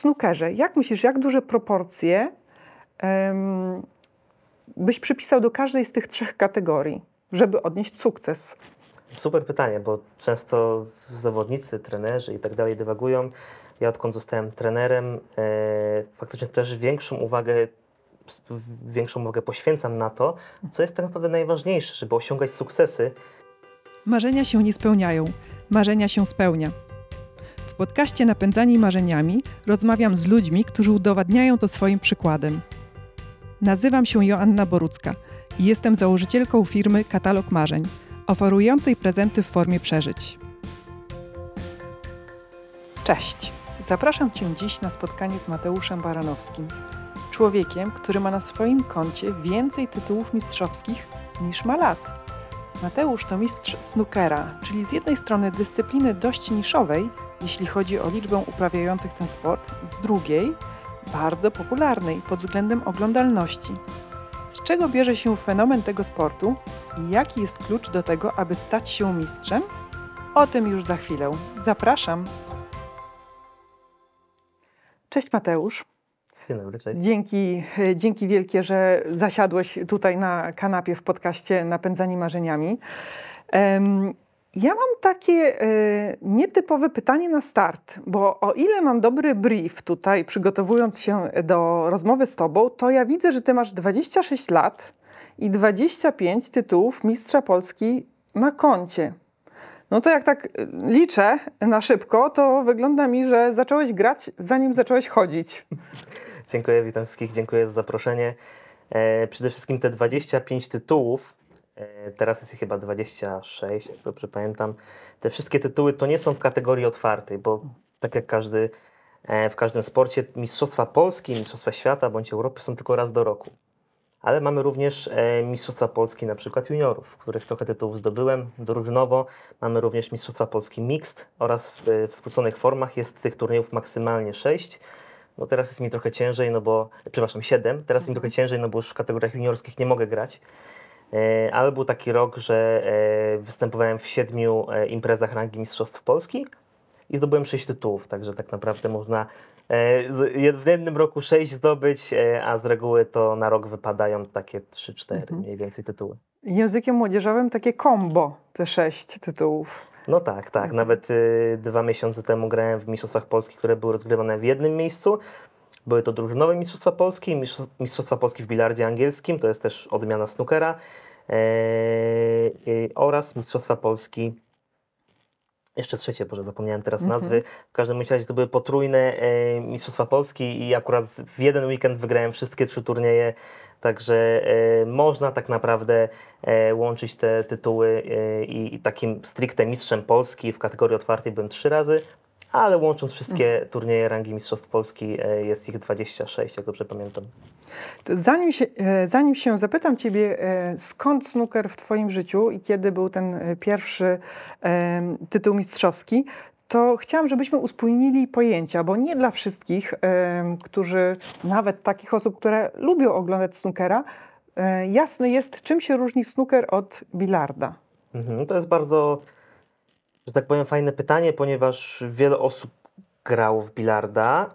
snookerze, jak myślisz, jak duże proporcje em, byś przypisał do każdej z tych trzech kategorii, żeby odnieść sukces? Super pytanie, bo często zawodnicy, trenerzy i tak dalej dywagują. Ja odkąd zostałem trenerem, e, faktycznie też większą uwagę, większą uwagę poświęcam na to, co jest tak naprawdę najważniejsze, żeby osiągać sukcesy. Marzenia się nie spełniają, marzenia się spełnia. Podcaście Napędzani Marzeniami rozmawiam z ludźmi, którzy udowadniają to swoim przykładem. Nazywam się Joanna Borucka i jestem założycielką firmy Katalog Marzeń, oferującej prezenty w formie przeżyć. Cześć! Zapraszam Cię dziś na spotkanie z Mateuszem Baranowskim, człowiekiem, który ma na swoim koncie więcej tytułów mistrzowskich niż ma lat. Mateusz to mistrz snookera, czyli z jednej strony dyscypliny dość niszowej, jeśli chodzi o liczbę uprawiających ten sport, z drugiej bardzo popularnej pod względem oglądalności. Z czego bierze się fenomen tego sportu i jaki jest klucz do tego, aby stać się mistrzem? O tym już za chwilę. Zapraszam. Cześć Mateusz. Dzień dobry, cześć. Dzięki, dzięki wielkie, że zasiadłeś tutaj na kanapie w podcaście Napędzani Marzeniami. Ja mam takie e, nietypowe pytanie na start, bo o ile mam dobry brief tutaj, przygotowując się do rozmowy z Tobą, to ja widzę, że Ty masz 26 lat i 25 tytułów Mistrza Polski na koncie. No to jak tak liczę na szybko, to wygląda mi, że zacząłeś grać zanim zacząłeś chodzić. Dziękuję, witam wszystkich, dziękuję za zaproszenie. E, przede wszystkim te 25 tytułów, e, teraz jest ich chyba 26, jak dobrze pamiętam. Te wszystkie tytuły to nie są w kategorii otwartej, bo tak jak każdy, e, w każdym sporcie, Mistrzostwa Polski, Mistrzostwa Świata bądź Europy są tylko raz do roku. Ale mamy również e, Mistrzostwa Polski na przykład juniorów, w których trochę tytułów zdobyłem drużynowo. Mamy również Mistrzostwa Polski Mixed oraz w, w skróconych formach jest tych turniejów maksymalnie 6. No teraz jest mi trochę ciężej, no bo, przepraszam, 7. Teraz jest mi trochę ciężej, no bo już w kategoriach juniorskich nie mogę grać. E, ale był taki rok, że e, występowałem w siedmiu e, imprezach rangi Mistrzostw Polski i zdobyłem 6 tytułów, także tak naprawdę można w jednym roku 6 zdobyć, a z reguły to na rok wypadają takie 3-4 Mhm. mniej więcej tytuły. Językiem młodzieżowym takie combo, te sześć tytułów. No tak, tak. Mhm. Nawet y, dwa miesiące temu grałem w Mistrzostwach Polski, które były rozgrywane w jednym miejscu. Były to drużynowe Mistrzostwa Polski, Mistrz- Mistrzostwa Polski w bilardzie angielskim, to jest też odmiana snookera, e, y, oraz Mistrzostwa Polski, jeszcze trzecie, Boże, zapomniałem teraz Mhm. nazwy. W każdym razie to były potrójne e, Mistrzostwa Polski i akurat w jeden weekend wygrałem wszystkie trzy turnieje, także e, można tak naprawdę e, łączyć te tytuły e, i, i takim stricte mistrzem Polski w kategorii otwartej byłem trzy razy, ale łącząc wszystkie turnieje rangi Mistrzostw Polski e, jest ich 26, jak dobrze pamiętam. To Zanim się, e, zanim się zapytam Ciebie, e, skąd snooker w Twoim życiu i kiedy był ten pierwszy tytuł mistrzowski, to chciałam, żebyśmy uspójnili pojęcia, bo nie dla wszystkich, którzy, nawet takich osób, które lubią oglądać snookera, jasne jest, czym się różni snooker od bilarda. Mhm, to jest bardzo, że tak powiem, fajne pytanie, ponieważ wiele osób grało w bilarda,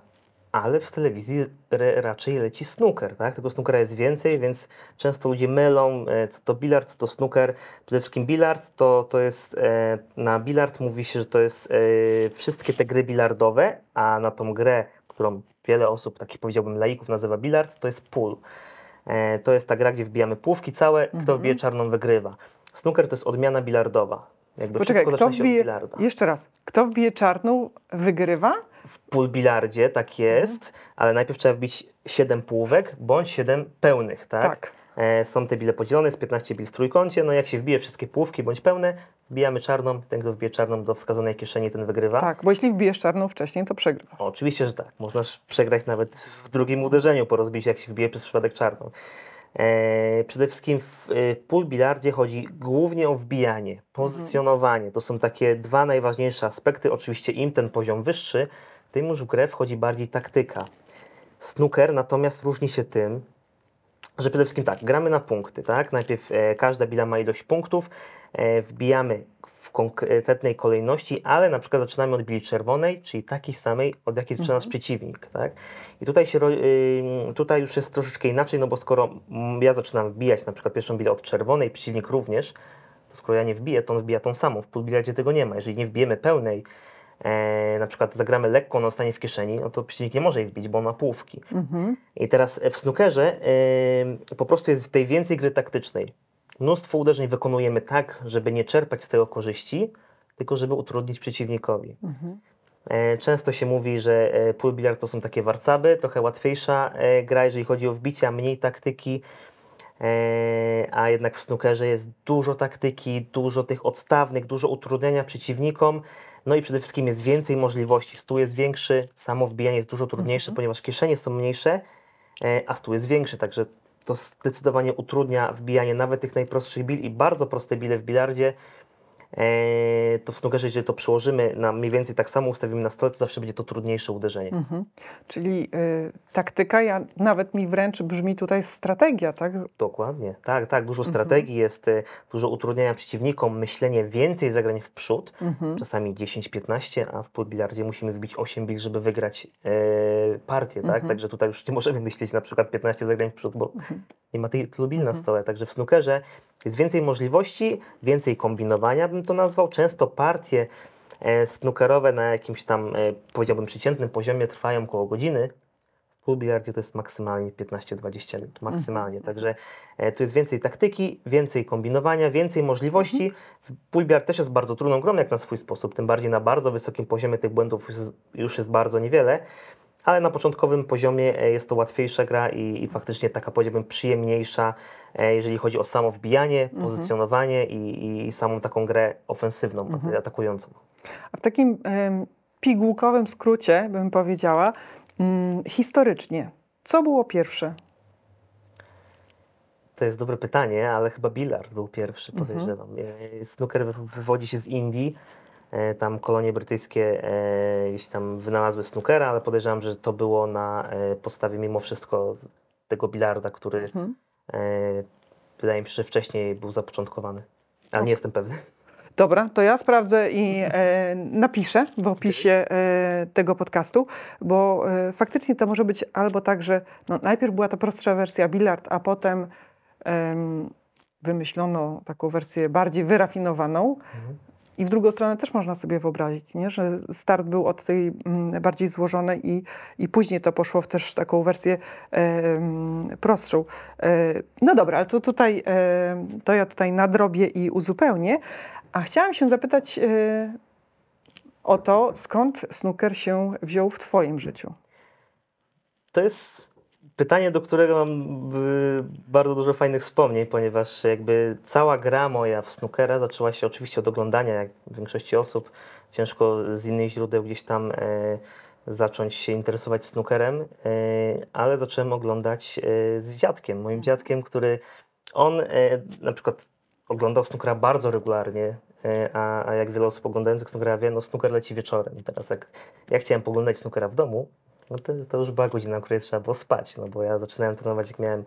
ale w telewizji re, raczej leci snooker, tak? Tego snookera jest więcej, więc często ludzie mylą, e, co to bilard, co to snooker. Przede wszystkim bilard to, to jest, e, na bilard mówi się, że to jest e, wszystkie te gry bilardowe, a na tą grę, którą wiele osób, takich powiedziałbym laików nazywa bilard, to jest pool. To jest ta gra, gdzie wbijamy półki całe, kto wbije czarną wygrywa. Snooker to jest odmiana bilardowa. Jakby Poczekaj, wszystko kto wbije, jeszcze raz, kto wbije czarną, wygrywa? W pool bilardzie tak jest, ale najpierw trzeba wbić 7 półek bądź 7 pełnych, tak? Tak. E, są te bile podzielone, jest 15 bil w trójkącie, no jak się wbije wszystkie półki bądź pełne, wbijamy czarną, ten kto wbije czarną do wskazanej kieszeni, ten wygrywa. Tak, bo jeśli wbijesz czarną wcześniej, to przegrywasz. O, oczywiście, że tak. Można przegrać nawet w drugim uderzeniu po rozbiciu, jak się wbije przez przypadek czarną. E, przede wszystkim w e, pool bilardzie chodzi głównie o wbijanie, pozycjonowanie. To są takie dwa najważniejsze aspekty. Oczywiście im ten poziom wyższy, tym już w grę wchodzi bardziej taktyka. Snooker natomiast różni się tym, że przede wszystkim tak, gramy na punkty, tak? Najpierw e, każda bila ma ilość punktów, wbijamy w konkretnej kolejności, ale na przykład zaczynamy od bili czerwonej, czyli takiej samej, od jakiej zaczyna nasz przeciwnik, tak? I tutaj, się, ym, tutaj już jest troszeczkę inaczej, no bo skoro mm, ja zaczynam wbijać na przykład pierwszą bilę od czerwonej, przeciwnik również, to skoro ja nie wbiję, to on wbija tą samą. W półbilardzie tego nie ma. Jeżeli nie wbijemy pełnej, e, na przykład zagramy lekko, ona zostanie w kieszeni, no to przeciwnik nie może jej wbić, bo on ma połówki. Mhm. I teraz w snookerze y, po prostu jest w tej więcej gry taktycznej. Mnóstwo uderzeń wykonujemy tak, żeby nie czerpać z tego korzyści, tylko żeby utrudnić przeciwnikowi. Mhm. E, Często się mówi, że e, pool billard to są takie warcaby, trochę łatwiejsza e, gra, jeżeli chodzi o wbicia, mniej taktyki, a jednak w snookerze jest dużo taktyki, dużo tych odstawnych, dużo utrudniania przeciwnikom, no i przede wszystkim jest więcej możliwości. Stół jest większy, samo wbijanie jest dużo trudniejsze, ponieważ kieszenie są mniejsze, a stół jest większy, także to zdecydowanie utrudnia wbijanie nawet tych najprostszych bil i bardzo proste bile w bilardzie. E, to w snookerze, jeżeli to przełożymy na mniej więcej tak samo ustawimy na stole, to zawsze będzie to trudniejsze uderzenie. Mhm. Czyli y, taktyka, ja, nawet mi wręcz brzmi tutaj strategia, tak? Dokładnie. Tak, tak. Dużo strategii jest, e, dużo utrudniania przeciwnikom, myślenie więcej zagrań w przód, Mhm. czasami 10-15, a w półbilardzie musimy wbić 8 bil, żeby wygrać e, partię, tak? Mhm. Także tutaj już nie możemy myśleć na przykład 15 zagrań w przód, bo nie ma tej tylu bil na stole. Także w snookerze jest więcej możliwości, więcej kombinowania bym to nazwał. Często partie e, snookerowe na jakimś tam, e, powiedziałbym, przeciętnym poziomie trwają około godziny. W półbilardzie to jest maksymalnie 15-20 minut, maksymalnie. Także e, tu jest więcej taktyki, więcej kombinowania, więcej możliwości. W Półbiard też jest bardzo trudną grą, jak na swój sposób, tym bardziej na bardzo wysokim poziomie tych błędów już jest bardzo niewiele, ale na początkowym poziomie e, jest to łatwiejsza gra i, i faktycznie taka, powiedziałbym, przyjemniejsza, e, jeżeli chodzi o samo wbijanie, pozycjonowanie i, i, samą taką grę ofensywną, atakującą. A w takim pigułkowym skrócie bym powiedziała, mm, historycznie, co było pierwsze? To jest dobre pytanie, ale chyba bilard był pierwszy, podejrzewam. E, Snooker wy- wywodzi się z Indii. E, Tam kolonie brytyjskie e, gdzieś tam wynalazły snookera, ale podejrzewam, że to było na e, podstawie mimo wszystko tego bilarda, który Mhm. wydaje mi się, że wcześniej był zapoczątkowany. Ale nie jestem pewny. Dobra, to ja sprawdzę i e, napiszę w opisie e, tego podcastu, bo e, faktycznie to może być albo tak, że no, najpierw była ta prostsza wersja bilard, a potem em, wymyślono taką wersję bardziej wyrafinowaną. I w drugą stronę też można sobie wyobrazić, nie? że start był od tej mm, bardziej złożonej i, i później to poszło w też taką wersję em, prostszą. E, no dobra, ale to tutaj e, to ja tutaj nadrobię i uzupełnię. A chciałam się zapytać e, o to, skąd snooker się wziął w Twoim życiu? To jest pytanie, do którego mam y, bardzo dużo fajnych wspomnień, ponieważ jakby cała gra moja w snookera zaczęła się oczywiście od oglądania, jak w większości osób. Ciężko z innych źródeł gdzieś tam e, zacząć się interesować snookerem, e, ale zacząłem oglądać e, z dziadkiem, moim dziadkiem, który on na przykład oglądał snookera bardzo regularnie, a, a jak wiele osób oglądających snookera wie, no snooker leci wieczorem. Teraz jak ja chciałem poglądać snookera w domu, no to, to już była godzina, o której trzeba było spać, no bo ja zaczynałem trenować jak miałem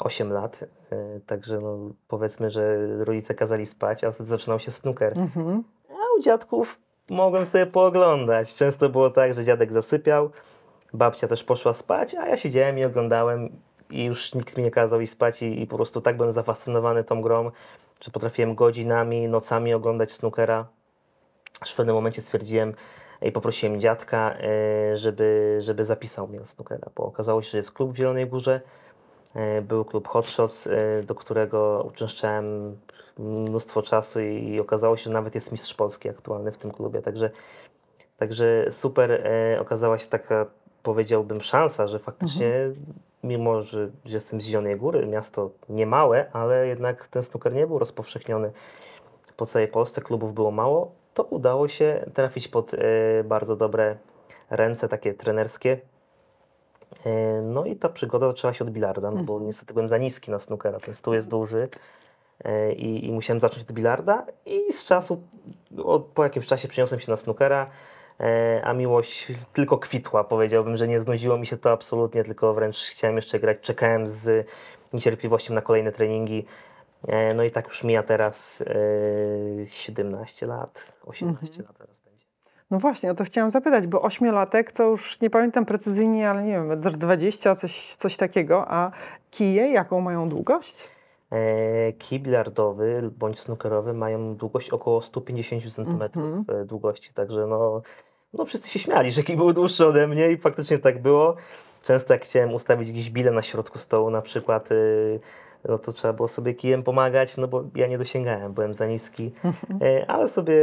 8 lat, e, także no powiedzmy, że rodzice kazali spać, a wtedy zaczynał się snooker. Mhm. A u dziadków mogłem sobie pooglądać. Często było tak, że dziadek zasypiał, babcia też poszła spać, a ja siedziałem i oglądałem i już nikt mi nie kazał iść spać i, i po prostu tak byłem zafascynowany tą grą, że potrafiłem godzinami, nocami oglądać snookera. Aż w pewnym momencie stwierdziłem i poprosiłem dziadka, e, żeby, żeby zapisał mnie na snookera, bo okazało się, że jest klub w Zielonej Górze, E, Był klub Hot Shots, e, do którego uczęszczałem mnóstwo czasu i, okazało się, że nawet jest mistrz Polski aktualny w tym klubie. Także, także super okazała się taka, powiedziałbym, szansa, że faktycznie, mimo że, że jestem z Zielonej Góry, miasto niemałe, ale jednak ten snooker nie był rozpowszechniony. Po całej Polsce, klubów było mało, to udało się trafić pod e, bardzo dobre ręce, takie trenerskie. E, No i ta przygoda zaczęła się od bilarda, no bo niestety byłem za niski na snookera, ten stół jest duży e, i, i musiałem zacząć od bilarda i z czasu, od, po jakimś czasie przeniosłem się na snookera, a miłość tylko kwitła, powiedziałbym, że nie znudziło mi się to absolutnie, tylko wręcz chciałem jeszcze grać, czekałem z niecierpliwością na kolejne treningi. E, No i tak już mija teraz e, 17 lat, 18 lat teraz będzie. No właśnie, o to chciałam zapytać, bo ośmiolatek to już nie pamiętam precyzyjnie, ale nie wiem, metr 20, coś, coś takiego, a kije jaką mają długość? E, Kij bilardowy bądź snookerowy mają długość około 150 cm Mhm. e, długości, także no, no wszyscy się śmiali, że kij był dłuższy ode mnie i faktycznie tak było. Często jak chciałem ustawić gdzieś bile na środku stołu na przykład, no to trzeba było sobie kijem pomagać, no bo ja nie dosięgałem, byłem za niski, E, ale sobie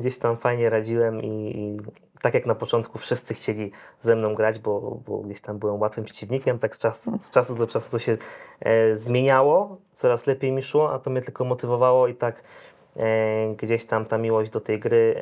gdzieś tam fajnie radziłem i, i tak jak na początku wszyscy chcieli ze mną grać, bo, bo gdzieś tam byłem łatwym przeciwnikiem, tak z, czas, z czasu do czasu to się e, zmieniało, coraz lepiej mi szło, a to mnie tylko motywowało i tak e, gdzieś tam ta miłość do tej gry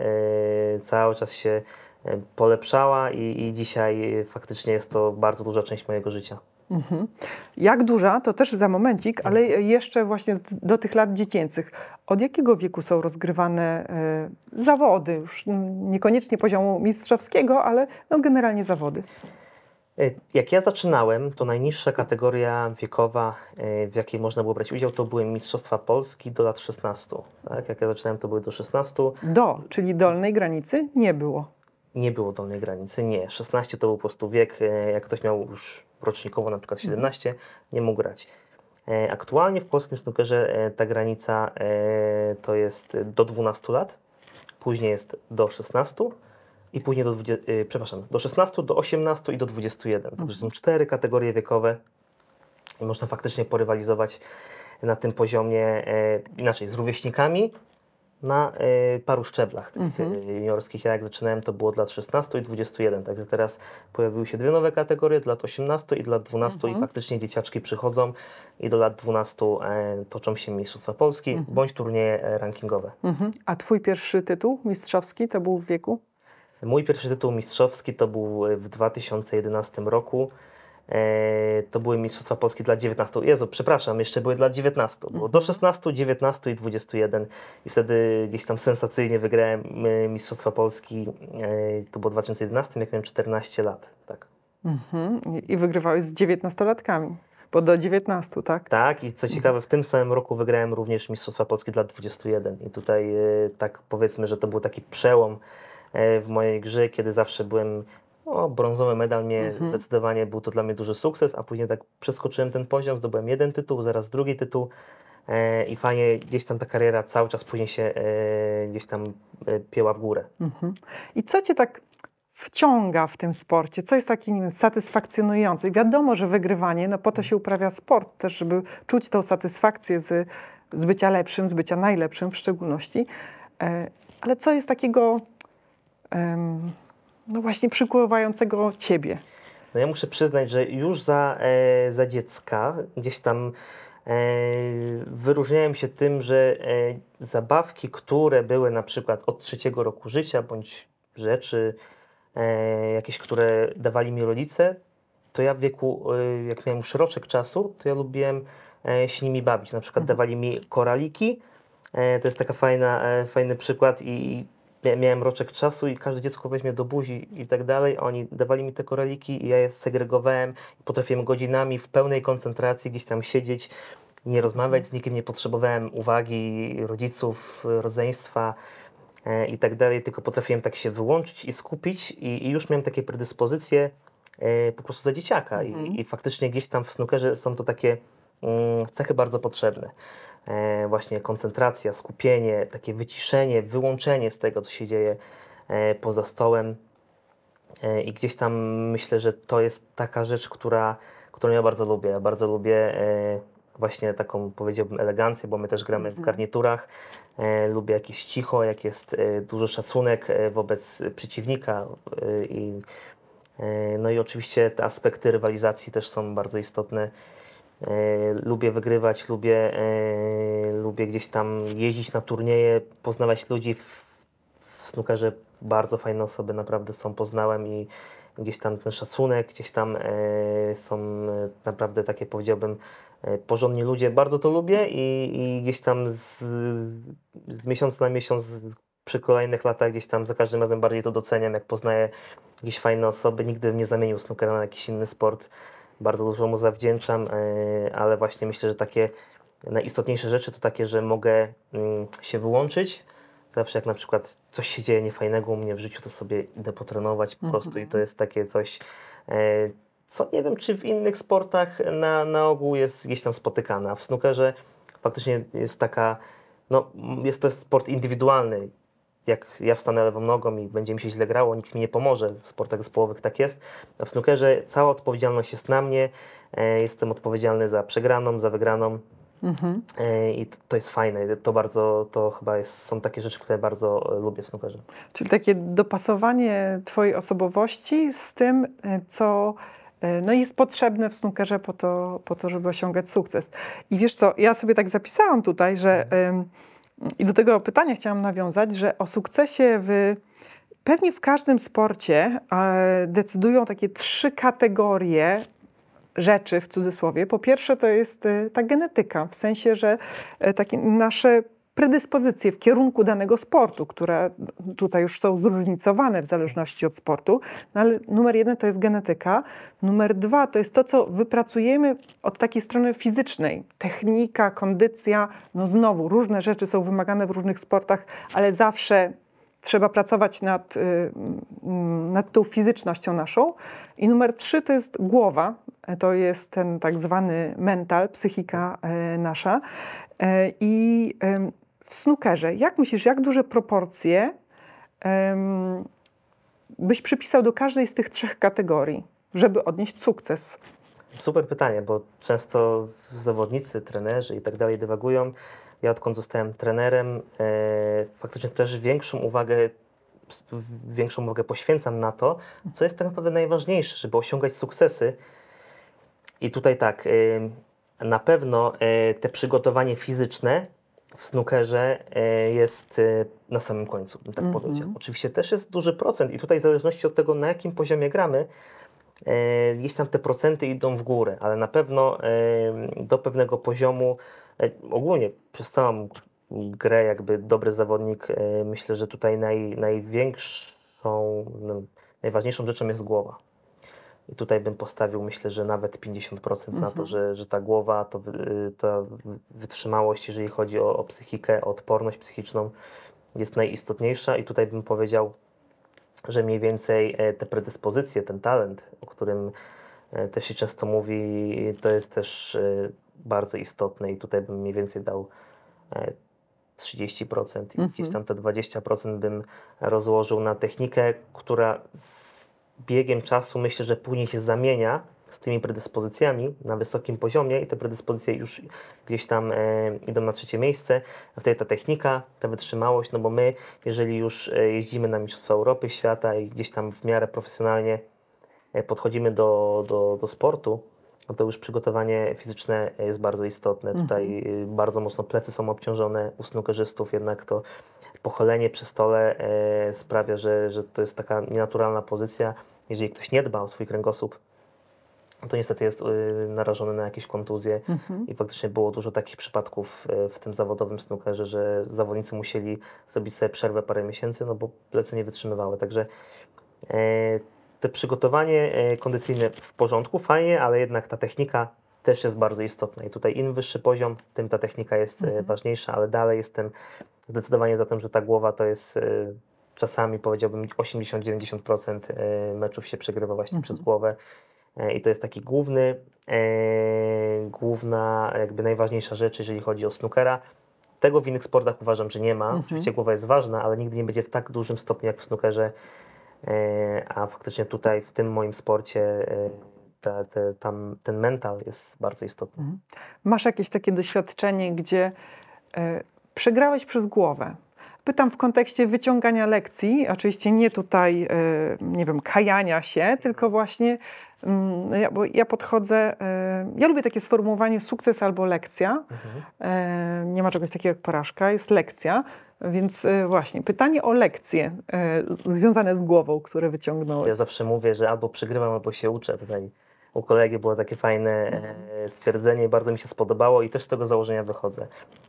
e, cały czas się e, polepszała i, i dzisiaj faktycznie jest to bardzo duża część mojego życia. Mhm. Jak duża, to też za momencik, ale jeszcze właśnie do tych lat dziecięcych. Od jakiego wieku są rozgrywane e, zawody? Już niekoniecznie poziomu mistrzowskiego, ale no, generalnie zawody. E, Jak ja zaczynałem, to najniższa kategoria wiekowa, e, w jakiej można było brać udział, to były Mistrzostwa Polski do lat 16. Tak? Jak ja zaczynałem, to były do 16. Do, czyli dolnej granicy nie było. Nie było dolnej granicy, nie. 16 to był po prostu wiek, jak ktoś miał już rocznikowo na przykład 17, nie mógł grać. E, Aktualnie w polskim snookerze e, ta granica e, to jest do 12 lat, później jest do 16 i później do 20, e, przepraszam, do 16, do 18 i do 21. Także są cztery kategorie wiekowe i można faktycznie porywalizować na tym poziomie inaczej z rówieśnikami na e, paru szczeblach tych Mhm. e, juniorskich. Ja jak zaczynałem to było dla lat 16 i 21, także teraz pojawiły się dwie nowe kategorie, dla lat 18 i dla lat 12 i faktycznie dzieciaczki przychodzą i do lat 12 e, toczą się Mistrzostwa Polski bądź turnieje e, rankingowe. Mhm. A twój pierwszy tytuł mistrzowski to był w wieku? Mój pierwszy tytuł mistrzowski to był w 2011 roku. E, to były Mistrzostwa Polski dla 19. Jezu, przepraszam, jeszcze były dla 19. Było do 16, 19 i 21. I wtedy gdzieś tam sensacyjnie wygrałem e, Mistrzostwa Polski. E, to było w 2011, jak miałem 14 lat. Tak. Mhm. I- wygrywałeś z dziewiętnastolatkami, bo do 19, tak? Tak, i co ciekawe, w tym samym roku wygrałem również Mistrzostwa Polski dla 21. I tutaj tak powiedzmy, że to był taki przełom w mojej grze, kiedy zawsze byłem. O, brązowy medal mnie zdecydowanie był to dla mnie duży sukces, a później tak przeskoczyłem ten poziom, zdobyłem jeden tytuł, zaraz drugi tytuł e, i fajnie gdzieś tam ta kariera cały czas później się e, gdzieś tam e, pięła w górę. Mhm. I co cię tak wciąga w tym sporcie? Co jest takie, nie wiem, satysfakcjonujące? Wiadomo, że wygrywanie, no po to się uprawia sport też, żeby czuć tą satysfakcję z, z bycia lepszym, z bycia najlepszym w szczególności. E, ale co jest takiego, no właśnie, przykuwającego ciebie? No ja muszę przyznać, że już za, e, za dziecka gdzieś tam e, wyróżniałem się tym, że e, zabawki, które były na przykład od trzeciego roku życia, bądź rzeczy e, jakieś, które dawali mi rodzice, to ja w wieku, e, jak miałem już roczek czasu, to ja lubiłem e, się nimi bawić. Na przykład dawali mi koraliki, to jest taka fajna, fajny przykład i miałem roczek czasu i każde dziecko weźmie do buzi i tak dalej. Oni dawali mi te koraliki i ja je segregowałem. Potrafiłem godzinami w pełnej koncentracji gdzieś tam siedzieć, nie rozmawiać z nikim, nie potrzebowałem uwagi rodziców, rodzeństwa e, i tak dalej, tylko potrafiłem tak się wyłączyć i skupić i, i już miałem takie predyspozycje e, po prostu za dzieciaka I, i faktycznie gdzieś tam w snookerze są to takie mm, cechy bardzo potrzebne. E, właśnie koncentracja, skupienie, takie wyciszenie, wyłączenie z tego, co się dzieje e, poza stołem. E, I gdzieś tam myślę, że to jest taka rzecz, która, którą ja bardzo lubię. Ja bardzo lubię właśnie taką, powiedziałbym, elegancję, bo my też gramy w garniturach. E, lubię jakieś cicho, jak jest duży szacunek wobec przeciwnika. I, no i oczywiście te aspekty rywalizacji też są bardzo istotne. E, lubię wygrywać, lubię, e, lubię gdzieś tam jeździć na turnieje, poznawać ludzi w, w. Bardzo fajne osoby naprawdę są, poznałem i gdzieś tam ten szacunek, gdzieś tam e, są naprawdę takie powiedziałbym porządni ludzie. Bardzo to lubię i, i gdzieś tam z, z miesiąca na miesiąc przy kolejnych latach gdzieś tam za każdym razem bardziej to doceniam, jak poznaję jakieś fajne osoby. Nigdy bym nie zamienił snookera na jakiś inny sport. Bardzo dużo mu zawdzięczam, e, ale właśnie myślę, że takie najistotniejsze rzeczy to takie, że mogę mm, się wyłączyć. Zawsze jak na przykład coś się dzieje niefajnego u mnie w życiu, to sobie idę potrenować po prostu i to jest takie coś, e, co nie wiem, czy w innych sportach na, na ogół jest gdzieś tam spotykane, a w snookerze faktycznie jest taka, no jest to sport indywidualny. Jak ja wstanę lewą nogą i będzie mi się źle grało, nikt mi nie pomoże. W sportach zespołowych tak jest. A w snookerze cała odpowiedzialność jest na mnie. E, jestem odpowiedzialny za przegraną, za wygraną. E, I to, to jest fajne. To bardzo, to chyba jest, są takie rzeczy, które bardzo e, lubię w snookerze. Czyli takie dopasowanie Twojej osobowości z tym, co no jest potrzebne w snookerze po to, po to, żeby osiągać sukces. I wiesz co, ja sobie tak zapisałam tutaj, że em, i do tego pytania chciałam nawiązać, że o sukcesie w pewnie w każdym sporcie e, decydują takie trzy kategorie rzeczy w cudzysłowie. Po pierwsze to jest e, ta genetyka, w sensie, że e, takie nasze predyspozycje w kierunku danego sportu, które tutaj już są zróżnicowane w zależności od sportu, no ale numer jeden to jest genetyka, numer dwa to jest to, co wypracujemy od takiej strony fizycznej. Technika, kondycja, no znowu różne rzeczy są wymagane w różnych sportach, ale zawsze trzeba pracować nad, y, mm, nad tą fizycznością naszą. I numer trzy to jest głowa, to jest ten tak zwany mental, psychika e, nasza. E, I w snookerze, jak myślisz, jak duże proporcje em, byś przypisał do każdej z tych trzech kategorii, żeby odnieść sukces? Super pytanie, bo często zawodnicy, trenerzy i tak dalej dywagują. Ja odkąd zostałem trenerem, e, faktycznie też większą uwagę, większą uwagę poświęcam na to, co jest tak naprawdę najważniejsze, żeby osiągać sukcesy. I tutaj tak, na pewno e, te przygotowanie fizyczne w snookerze e, jest e, na samym końcu, bym tak powiedział. Oczywiście też jest duży procent i tutaj w zależności od tego, na jakim poziomie gramy, e, gdzieś tam te procenty idą w górę, ale na pewno do pewnego poziomu, ogólnie przez całą grę jakby dobry zawodnik, myślę, że tutaj naj, największą, no, najważniejszą rzeczą jest głowa. I tutaj bym postawił, myślę, że nawet 50% na to, że, że ta głowa, to, ta wytrzymałość, jeżeli chodzi o, o psychikę, o odporność psychiczną, jest najistotniejsza. I tutaj bym powiedział, że mniej więcej e, te predyspozycje, ten talent, o którym e, też się często mówi, to jest też e, bardzo istotne. I tutaj bym mniej więcej dał e, 30% i gdzieś tam te 20% bym rozłożył na technikę, która z biegiem czasu myślę, że później się zamienia z tymi predyspozycjami na wysokim poziomie i te predyspozycje już gdzieś tam e, idą na trzecie miejsce. Wtedy ta technika, ta wytrzymałość, no bo my, jeżeli już e, jeździmy na Mistrzostwa Europy, świata i gdzieś tam w miarę profesjonalnie e, podchodzimy do, do, do sportu, to już przygotowanie fizyczne jest bardzo istotne. Tutaj y, bardzo mocno plecy są obciążone u snookerzystów, jednak to pochylenie przy stole e, sprawia, że, że to jest taka nienaturalna pozycja. Jeżeli ktoś nie dba o swój kręgosłup, to niestety jest y, narażony na jakieś kontuzje i faktycznie było dużo takich przypadków y, w tym zawodowym snookerze, że zawodnicy musieli zrobić sobie przerwę parę miesięcy, no bo plecy nie wytrzymywały. Także e, te przygotowanie e, kondycyjne w porządku, fajnie, ale jednak ta technika też jest bardzo istotna i tutaj im wyższy poziom, tym ta technika jest e, ważniejsza, ale dalej jestem zdecydowanie za tym, że ta głowa to jest e, czasami powiedziałbym 80-90% e, meczów się przegrywa właśnie przez głowę. I to jest taki główny, główna, jakby najważniejsza rzecz, jeżeli chodzi o snookera. Tego w innych sportach uważam, że nie ma. Oczywiście głowa jest ważna, ale nigdy nie będzie w tak dużym stopniu jak w snookerze. E, a faktycznie tutaj w tym moim sporcie e, ta, te, tam, ten mental jest bardzo istotny. Masz jakieś takie doświadczenie, gdzie e, przegrałeś przez głowę? Pytam w kontekście wyciągania lekcji, oczywiście nie tutaj, e, nie wiem, kajania się, tylko właśnie, mm, ja, bo ja podchodzę, ja lubię takie sformułowanie sukces albo lekcja. E, nie ma czegoś takiego jak porażka, jest lekcja. Więc e, właśnie, pytanie o lekcje e, związane z głową, które wyciągnąłeś. Ja zawsze mówię, że albo przegrywam, albo się uczę. Tutaj u kolegi było takie fajne e, stwierdzenie, bardzo mi się spodobało i też z tego założenia wychodzę,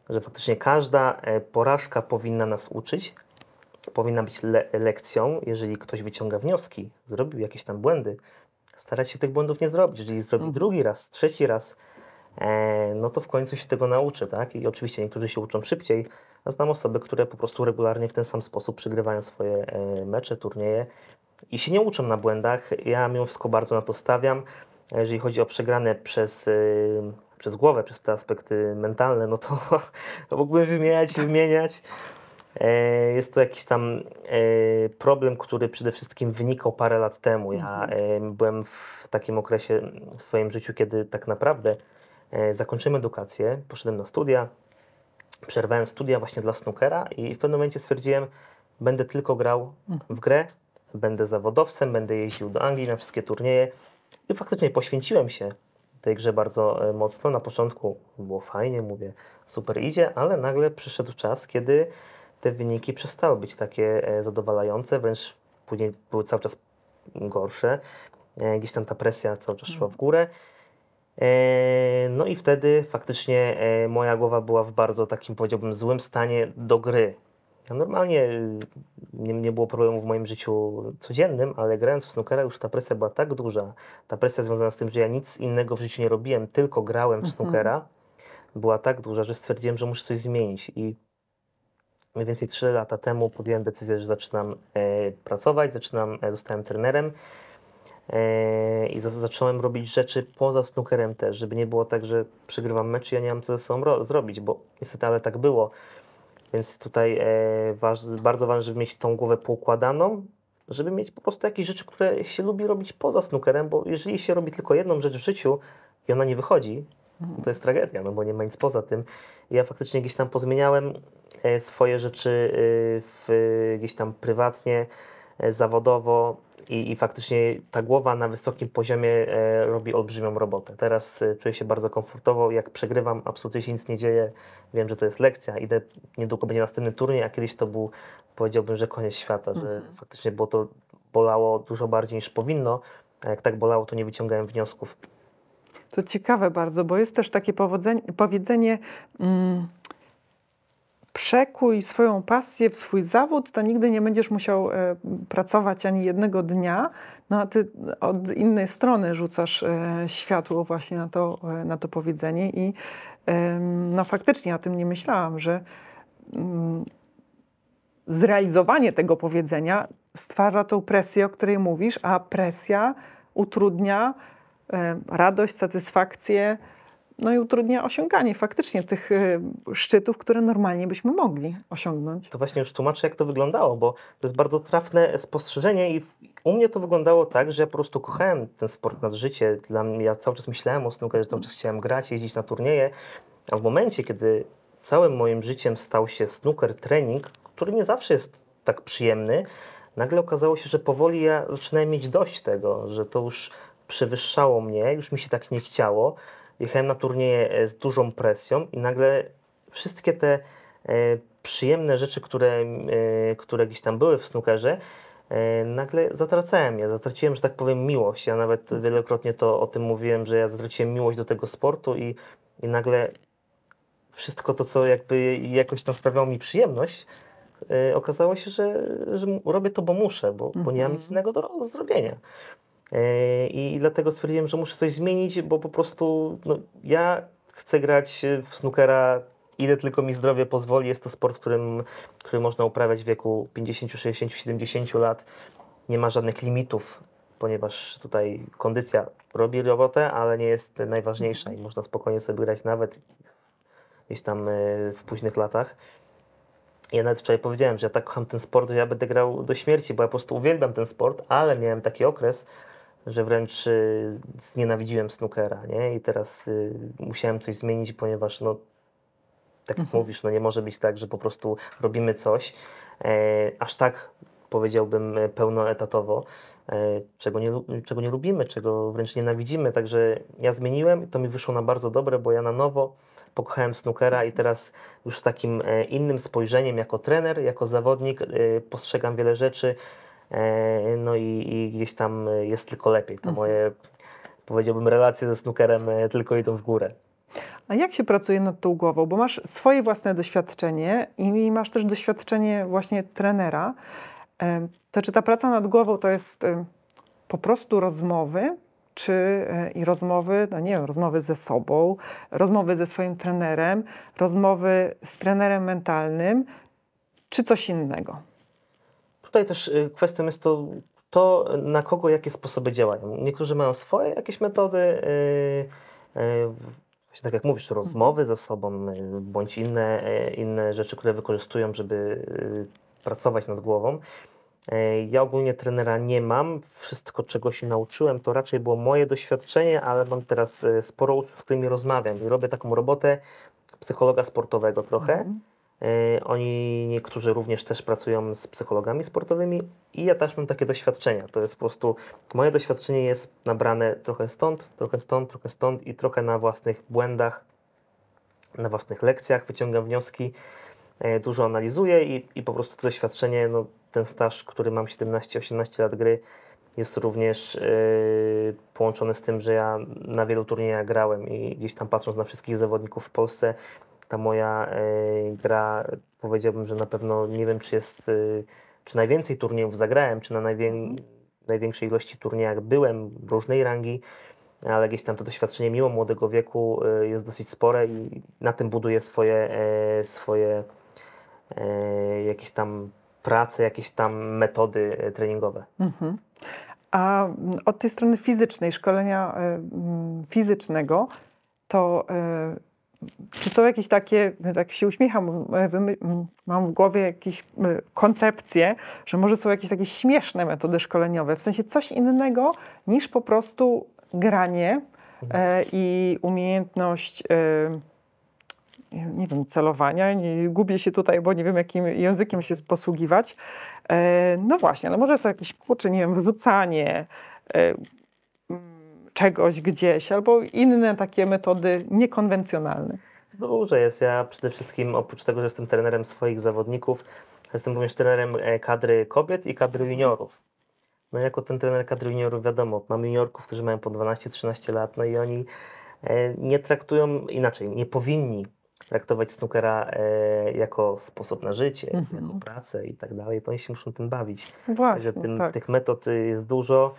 że faktycznie każda porażka powinna nas uczyć, powinna być le lekcją, jeżeli ktoś wyciąga wnioski, zrobił jakieś tam błędy, starać się tych błędów nie zrobić. Jeżeli zrobi Mhm. drugi raz, trzeci raz, no to w końcu się tego nauczy, tak? I oczywiście niektórzy się uczą szybciej, a znam osoby, które po prostu regularnie w ten sam sposób przegrywają swoje e, mecze, turnieje i się nie uczą na błędach. Ja mimo wszystko bardzo na to stawiam. Jeżeli chodzi o przegrane przez, y, przez głowę, przez te aspekty mentalne, no to mógłbym wymieniać i wymieniać. E, Jest to jakiś tam e, problem, który przede wszystkim wynikał parę lat temu. Ja e, byłem w takim okresie w swoim życiu, kiedy tak naprawdę e, zakończyłem edukację, poszedłem na studia, przerwałem studia właśnie dla snookera i w pewnym momencie stwierdziłem, będę tylko grał w grę, będę zawodowcem, będę jeździł do Anglii na wszystkie turnieje i faktycznie poświęciłem się tej grze bardzo e, mocno. Na początku było fajnie, mówię, super idzie, ale nagle przyszedł czas, kiedy te wyniki przestały być takie e, zadowalające, wręcz później były cały czas gorsze. E, Gdzieś tam ta presja cały czas szła w górę. E, No i wtedy faktycznie e, moja głowa była w bardzo takim, powiedziałbym, złym stanie do gry. Ja normalnie y, nie, nie było problemu w moim życiu codziennym, ale grając w snookera już ta presja była tak duża. Ta presja związana z tym, że ja nic innego w życiu nie robiłem, tylko grałem w snookera, była tak duża, że stwierdziłem, że muszę coś zmienić. I mniej więcej 3 lata temu podjąłem decyzję, że zaczynam e, pracować, zaczynam, e, zostałem trenerem e, i za- zacząłem robić rzeczy poza snookerem też, żeby nie było tak, że przegrywam mecz i ja nie mam co ze sobą ro- zrobić, bo niestety ale tak było. Więc tutaj waż, bardzo ważne, żeby mieć tą głowę poukładaną, żeby mieć po prostu jakieś rzeczy, które się lubi robić poza snookerem, bo jeżeli się robi tylko jedną rzecz w życiu i ona nie wychodzi, to jest tragedia, no bo nie ma nic poza tym. I ja faktycznie gdzieś tam pozmieniałem e, swoje rzeczy e, w, gdzieś tam prywatnie, zawodowo i, i faktycznie ta głowa na wysokim poziomie e, robi olbrzymią robotę. Teraz e, czuję się bardzo komfortowo, jak przegrywam, absolutnie się nic nie dzieje, wiem, że to jest lekcja, idę, niedługo będzie następny turniej, a kiedyś to był, powiedziałbym, że koniec świata, że faktycznie było to bolało dużo bardziej niż powinno, a jak tak bolało, to nie wyciągałem wniosków. To ciekawe bardzo, bo jest też takie powiedzenie mm, przekuj swoją pasję w swój zawód, to nigdy nie będziesz musiał e, pracować ani jednego dnia, no a ty od innej strony rzucasz e, światło właśnie na to, e, na to powiedzenie i no faktycznie o tym nie myślałam, że mm, zrealizowanie tego powiedzenia stwarza tą presję, o której mówisz, a presja utrudnia radość, satysfakcję, no i utrudnia osiąganie faktycznie tych e, szczytów, które normalnie byśmy mogli osiągnąć. To właśnie już tłumaczę, jak to wyglądało, bo to jest bardzo trafne spostrzeżenie i u mnie to wyglądało tak, że ja po prostu kochałem ten sport nad życie. Dla mnie, ja cały czas myślałem o snookerze, cały czas chciałem grać, jeździć na turnieje, a w momencie, kiedy całym moim życiem stał się snooker trening, który nie zawsze jest tak przyjemny, nagle okazało się, że powoli ja zaczynałem mieć dość tego, że to już przewyższało mnie, już mi się tak nie chciało. Jechałem na turnieje e, z dużą presją i nagle wszystkie te e, przyjemne rzeczy, które, e, które gdzieś tam były w snookerze, nagle zatracałem je. Zatraciłem, że tak powiem, miłość. Ja nawet wielokrotnie to o tym mówiłem, że ja zatraciłem miłość do tego sportu i, i nagle wszystko to, co jakby jakoś tam sprawiało mi przyjemność, okazało się, że, że robię to, bo muszę, bo, bo nie mam nic innego do ro- zrobienia. E, I dlatego stwierdziłem, że muszę coś zmienić, bo po prostu no, ja chcę grać w snookera ile tylko mi zdrowie pozwoli. Jest to sport, którym, który można uprawiać w wieku 50, 60, 70 lat. Nie ma żadnych limitów, ponieważ tutaj kondycja robi robotę, ale nie jest najważniejsza i można spokojnie sobie grać nawet gdzieś tam e, w późnych latach. Ja nawet wczoraj powiedziałem, że ja tak kocham ten sport, że ja będę grał do śmierci, bo ja po prostu uwielbiam ten sport, ale miałem taki okres, że wręcz y, znienawidziłem snookera, nie? I teraz y, musiałem coś zmienić, ponieważ no, tak jak mówisz, no nie może być tak, że po prostu robimy coś e, aż tak, powiedziałbym, e, pełnoetatowo, e, czego nie, czego nie lubimy, czego wręcz nienawidzimy. Także ja zmieniłem i to mi wyszło na bardzo dobre, bo ja na nowo pokochałem snookera i teraz już z takim e, innym spojrzeniem jako trener, jako zawodnik e, postrzegam wiele rzeczy, no i, i gdzieś tam e, jest tylko lepiej. To moje, powiedziałbym, relacje ze snookerem e, tylko idą w górę. A jak się pracuje nad tą głową? Bo masz swoje własne doświadczenie i masz też doświadczenie właśnie trenera. Em, To czy ta praca nad głową to jest po prostu rozmowy, czy e, i rozmowy, no nie wiem, rozmowy ze sobą, rozmowy ze swoim trenerem, rozmowy z trenerem mentalnym, czy coś innego? Tutaj też y, kwestią jest to, to, na kogo jakie sposoby działają. Niektórzy mają swoje jakieś metody, yy, yy, właśnie tak jak mówisz, rozmowy ze sobą, y, bądź inne, y, inne rzeczy, które wykorzystują, żeby y, pracować nad głową. Y, Ja ogólnie trenera nie mam. Wszystko, czego się nauczyłem, to raczej było moje doświadczenie, ale mam teraz y, sporo uczniów, z którymi rozmawiam i robię taką robotę psychologa sportowego trochę. Mhm. E, Oni niektórzy również też pracują z psychologami sportowymi i ja też mam takie doświadczenia. To jest po prostu moje doświadczenie jest nabrane trochę stąd, trochę stąd, trochę stąd i trochę na własnych błędach, na własnych lekcjach wyciągam wnioski, e, dużo analizuję i, i po prostu to doświadczenie, no, ten staż, który mam 17-18 lat gry, jest również e, połączony z tym, że ja na wielu turniejach grałem i gdzieś tam patrząc na wszystkich zawodników w Polsce, ta moja e, gra, powiedziałbym, że na pewno nie wiem, czy jest, e, czy najwięcej turniejów zagrałem, czy na najwię- największej ilości turniejach byłem różnej rangi, ale gdzieś tam to doświadczenie mimo młodego wieku e, jest dosyć spore i na tym buduję swoje, swoje jakieś tam prace, jakieś tam metody treningowe. Mhm. A od tej strony fizycznej, szkolenia fizycznego, to czy są jakieś takie, tak się uśmiecham, mm, mam w głowie jakieś y, koncepcje, że może są jakieś takie śmieszne metody szkoleniowe, w sensie coś innego niż po prostu granie y, i umiejętność nie wiem, celowania. Nie, gubię się tutaj, bo nie wiem, jakim językiem się posługiwać. E, no właśnie, ale może są jakieś, kurczę, nie wiem, wyrzucanie e, mm, czegoś gdzieś, albo inne takie metody niekonwencjonalne. Dużo jest. Ja przede wszystkim, oprócz tego, że jestem trenerem swoich zawodników, jestem również trenerem e, kadry kobiet i kadry juniorów. No jako ten trener kadry juniorów, wiadomo, mamy juniorków, którzy mają po 12-13 lat, no i oni e, nie traktują inaczej, nie powinni traktować snookera e, jako sposób na życie, Mhm. jako pracę i tak dalej, to oni się muszą tym bawić. Właśnie, Także tym, tak. tych metod jest dużo,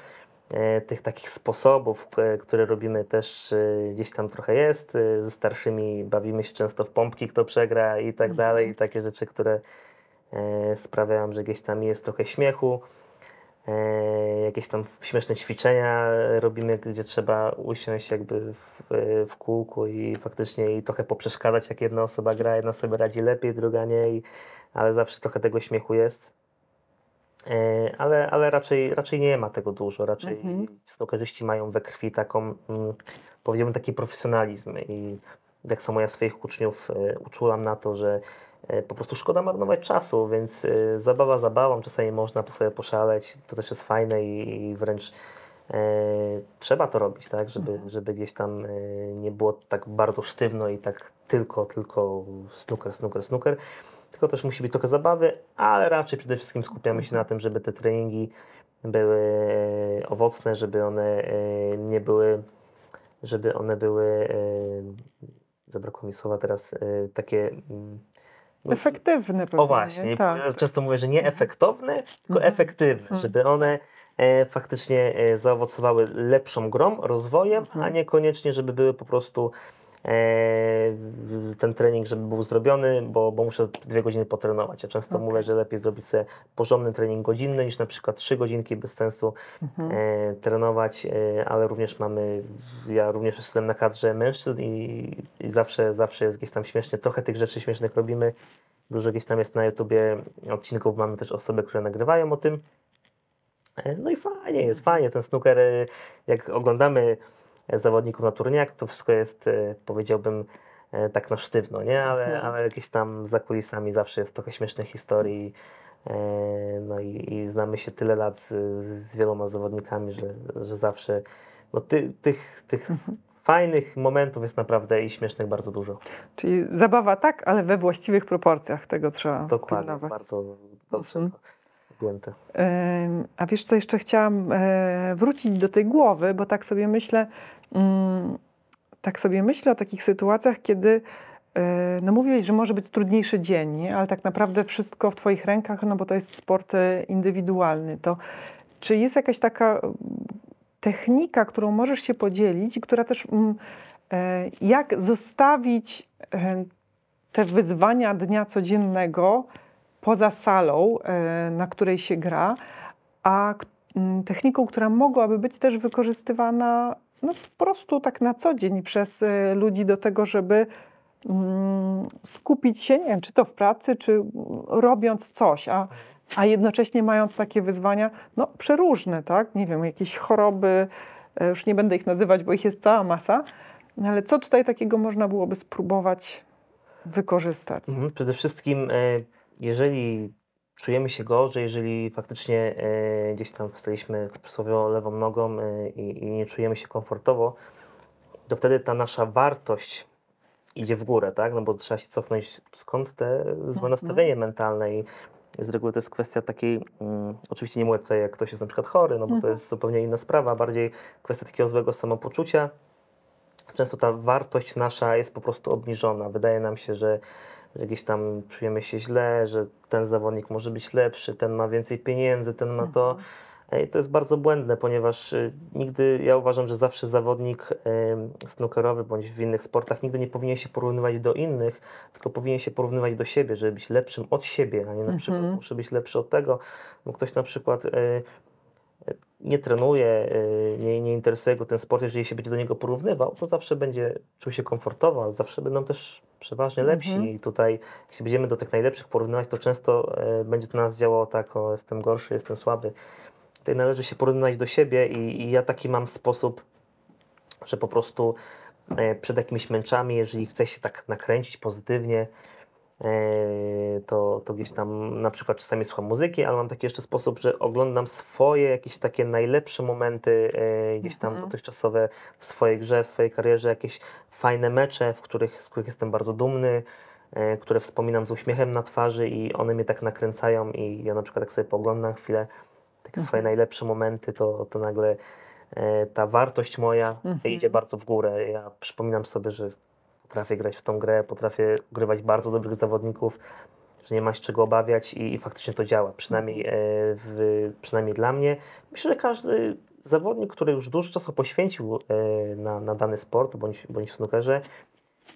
tych takich sposobów, e, które robimy też e, gdzieś tam trochę jest. E, Ze starszymi bawimy się często w pompki, kto przegra i tak dalej. I takie rzeczy, które e, sprawiają, że gdzieś tam jest trochę śmiechu. E, Jakieś tam śmieszne ćwiczenia robimy, gdzie trzeba usiąść jakby w, w kółku i faktycznie i trochę poprzeszkadzać, jak jedna osoba gra, jedna sobie radzi lepiej, druga nie, i, ale zawsze trochę tego śmiechu jest. E, Ale, ale raczej, raczej nie ma tego dużo. Raczej Mhm. snookerzyści mają we krwi taką, mm, powiedziałbym, taki profesjonalizm. I tak samo ja swoich uczniów e, uczulam na to, że e, po prostu szkoda marnować czasu, więc zabawa zabawą, czasami można sobie poszaleć, to też jest fajne i, i wręcz e, trzeba to robić, tak, żeby, żeby gdzieś tam nie było tak bardzo sztywno i tak tylko, tylko snooker, snooker, snooker, tylko też musi być trochę zabawy, ale raczej przede wszystkim skupiamy się na tym, żeby te treningi były e, owocne, żeby one e, nie były, żeby one były, e, zabrakło mi słowa teraz, takie mm, Efektywne pewnie. o właśnie, tak. często mówię, że nie efektowne, tylko Mhm. efektywne, Mhm. żeby one faktycznie zaowocowały lepszą grą, rozwojem, a Mhm. niekoniecznie, żeby były po prostu ten trening, żeby był zrobiony, bo, bo muszę dwie godziny potrenować. Ja często Okej. mówię, że lepiej zrobić sobie porządny trening godzinny niż na przykład trzy godzinki bez sensu Mhm. e, trenować, e, ale również mamy, ja również jestem na kadrze mężczyzn i, i zawsze, zawsze jest gdzieś tam śmiesznie, trochę tych rzeczy śmiesznych robimy. Dużo gdzieś tam jest na YouTubie odcinków, mamy też osoby, które nagrywają o tym. E, No i fajnie jest, fajnie. Ten snooker, e, jak oglądamy e, zawodników na turniejach, to wszystko jest, e, powiedziałbym, e, tak na sztywno, nie? Ale, Mhm. ale jakieś tam za kulisami zawsze jest trochę śmiesznych historii. E, No i, i znamy się tyle lat z, z wieloma zawodnikami, że, że zawsze no ty, tych, tych Mhm. fajnych momentów jest naprawdę i śmiesznych bardzo dużo. Czyli zabawa tak, ale we właściwych proporcjach tego trzeba Dokładnie, pilnować. bardzo dobrze Mhm. A wiesz co, jeszcze chciałam wrócić do tej głowy, bo tak sobie myślę, tak sobie myślę o takich sytuacjach, kiedy e, no mówiłeś, że może być trudniejszy dzień, ale tak naprawdę wszystko w twoich rękach, no bo to jest sport e, indywidualny. To czy jest jakaś taka mm, technika, którą możesz się podzielić która też mm, e, jak zostawić te wyzwania dnia codziennego poza salą, na której się gra, a techniką, która mogłaby być też wykorzystywana no, po prostu tak na co dzień przez e, ludzi do tego, żeby mm, skupić się, nie wiem, czy to w pracy, czy robiąc coś, a, a jednocześnie mając takie wyzwania, no przeróżne, tak? Nie wiem, jakieś choroby, e, już nie będę ich nazywać, bo ich jest cała masa, no ale co tutaj takiego można byłoby spróbować wykorzystać? Mhm. Przede wszystkim, e, jeżeli czujemy się gorzej, jeżeli faktycznie e, gdzieś tam wstaliśmy przysłowiowo lewą nogą e, i, nie czujemy się komfortowo, to wtedy ta nasza wartość idzie w górę, tak? No bo trzeba się cofnąć skąd te złe Mhm. nastawienie mentalne i z reguły to jest kwestia takiej, mm, oczywiście nie mówię tutaj jak ktoś jest na przykład chory, no bo to Mhm. jest zupełnie inna sprawa, bardziej kwestia takiego złego samopoczucia. Często ta wartość nasza jest po prostu obniżona. Wydaje nam się, że, że gdzieś tam czujemy się źle, że ten zawodnik może być lepszy, ten ma więcej pieniędzy, ten ma to. Mhm. I to jest bardzo błędne, ponieważ y, nigdy, ja uważam, że zawsze zawodnik snookerowy bądź w innych sportach nigdy nie powinien się porównywać do innych, tylko powinien się porównywać do siebie, żeby być lepszym od siebie, a nie na przykład Mhm. muszę być lepszy od tego. Bo ktoś na przykład y, nie trenuje, y, nie, nie interesuje go ten sport, jeżeli się będzie do niego porównywał, to zawsze będzie czuł się komfortowo, zawsze będą też przeważnie lepsi. Mhm. I tutaj, jeśli będziemy do tych najlepszych porównywać, to często y, będzie to na nas działało tak, o jestem gorszy, jestem słaby. Tutaj należy się porównywać do siebie i, i ja taki mam sposób, że po prostu e, przed jakimiś męczami, jeżeli chcę się tak nakręcić pozytywnie, to, to gdzieś tam na przykład czasami słucham muzyki, ale mam taki jeszcze sposób, że oglądam swoje jakieś takie najlepsze momenty e, gdzieś tam Mhm. dotychczasowe w swojej grze, w swojej karierze, jakieś fajne mecze, w których, z których jestem bardzo dumny, e, które wspominam z uśmiechem na twarzy i one mnie tak nakręcają i ja na przykład jak sobie pooglądam chwilę takie swoje najlepsze momenty, to, to nagle e, ta wartość moja Mhm. idzie bardzo w górę. Ja przypominam sobie, że potrafię grać w tą grę, potrafię grywać bardzo dobrych zawodników, że nie ma się czego obawiać i, i faktycznie to działa, przynajmniej, e, w, przynajmniej dla mnie. Myślę, że każdy zawodnik, który już dużo czasu poświęcił e, na, na dany sport bądź, bądź w snookerze,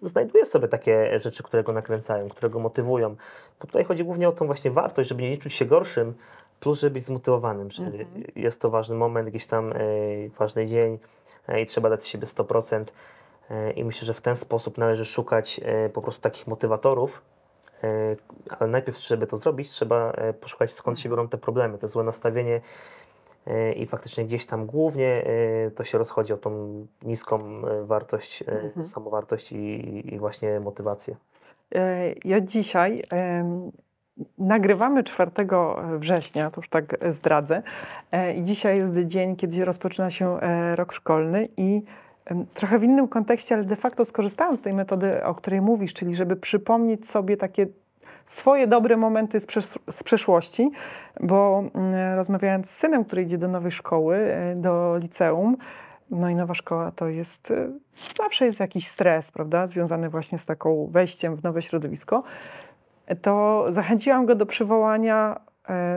znajduje sobie takie rzeczy, które go nakręcają, które go motywują. Bo tutaj chodzi głównie o tą właśnie wartość, żeby nie czuć się gorszym, plus żeby być zmotywowanym, że Mhm. jest to ważny moment, gdzieś tam e, ważny dzień i trzeba dać siebie 100%. E, I myślę, że w ten sposób należy szukać e, po prostu takich motywatorów, e, ale najpierw, żeby to zrobić, trzeba poszukać skąd się biorą te problemy, te złe nastawienie i faktycznie gdzieś tam głównie to się rozchodzi o tą niską wartość, Mhm. samowartość i, i właśnie motywację. Ja dzisiaj nagrywamy 4 września, to już tak zdradzę. I dzisiaj jest dzień, kiedy rozpoczyna się rok szkolny i trochę w innym kontekście, ale de facto skorzystałam z tej metody, o której mówisz, czyli żeby przypomnieć sobie takie swoje dobre momenty z, przesz- z przeszłości, bo mm, rozmawiając z synem, który idzie do nowej szkoły, e, do liceum, no i nowa szkoła to jest, e, zawsze jest jakiś stres, prawda, związany właśnie z taką wejściem w nowe środowisko, to zachęciłam go do przywołania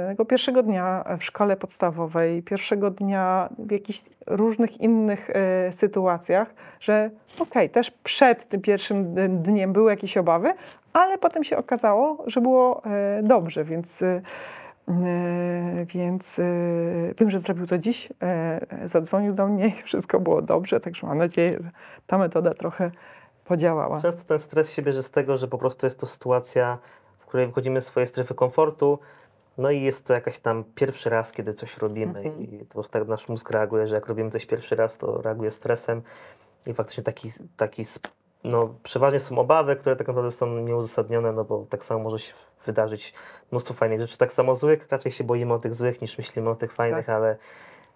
tego pierwszego dnia w szkole podstawowej, pierwszego dnia w jakichś różnych innych e, sytuacjach, że okej, też przed tym pierwszym dniem były jakieś obawy, ale potem się okazało, że było e, dobrze, więc, e, więc wiem, że zrobił to dziś. Zadzwonił do mnie i wszystko było dobrze, także mam nadzieję, że ta metoda trochę podziałała. Często ten stres się bierze z tego, że po prostu jest to sytuacja, w której wychodzimy z swojej strefy komfortu, no i jest to jakaś tam pierwszy raz, kiedy coś robimy Mhm. i prostu tak nasz mózg reaguje, że jak robimy coś pierwszy raz, to reaguje stresem i faktycznie taki, taki no przeważnie są obawy, które tak naprawdę są nieuzasadnione, no bo tak samo może się wydarzyć mnóstwo fajnych rzeczy, tak samo złych, raczej się boimy o tych złych niż myślimy o tych fajnych, ale,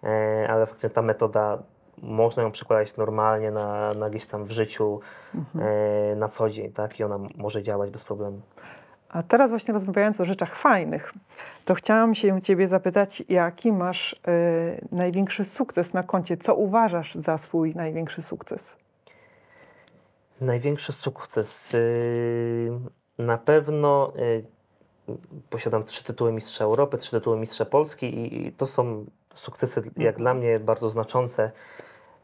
e, ale faktycznie ta metoda można ją przekładać normalnie na, na gdzieś tam w życiu, e, na co dzień, tak? I ona może działać bez problemu. A teraz właśnie rozmawiając o rzeczach fajnych, to chciałam się Ciebie zapytać, jaki masz e, największy sukces na koncie? Co uważasz za swój największy sukces? Największy sukces. y, Na pewno y, posiadam trzy tytuły Mistrza Europy, trzy tytuły Mistrza Polski i, i to są sukcesy jak dla mnie bardzo znaczące,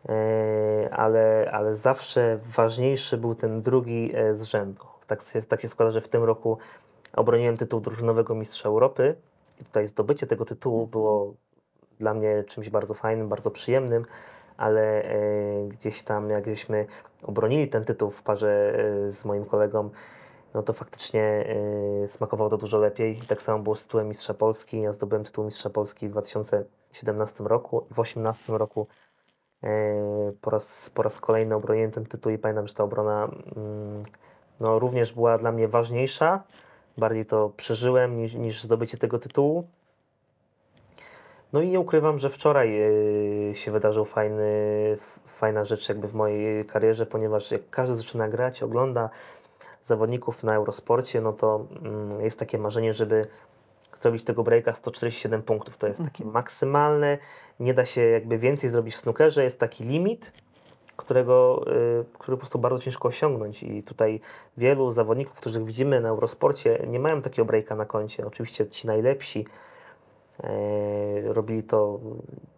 e, ale, ale zawsze ważniejszy był ten drugi e, z rzędu. Tak się, tak się składa, że w tym roku obroniłem tytuł drużynowego mistrza Europy i tutaj zdobycie tego tytułu było dla mnie czymś bardzo fajnym, bardzo przyjemnym, ale e, gdzieś tam jak żeśmy obronili ten tytuł w parze e, z moim kolegą, no to faktycznie y, smakowało to dużo lepiej. Tak samo było z tytułem Mistrza Polski. Ja zdobyłem tytuł Mistrza Polski w 2017 roku. W 2018 roku po, raz, po raz kolejny obroniłem ten tytuł i pamiętam, że ta obrona mm, no, również była dla mnie ważniejsza. Bardziej to przeżyłem niż, niż zdobycie tego tytułu. No i nie ukrywam, że wczoraj y, się wydarzył fajny, fajna rzecz jakby w mojej karierze, ponieważ jak każdy zaczyna grać, ogląda zawodników na Eurosporcie, no to mm, jest takie marzenie, żeby zrobić tego breaka 147 punktów. To jest takie maksymalne, nie da się jakby więcej zrobić w snookerze, jest taki limit, którego, y, który po prostu bardzo ciężko osiągnąć i tutaj wielu zawodników, których widzimy na Eurosporcie nie mają takiego breaka na koncie. Oczywiście ci najlepsi e, robili to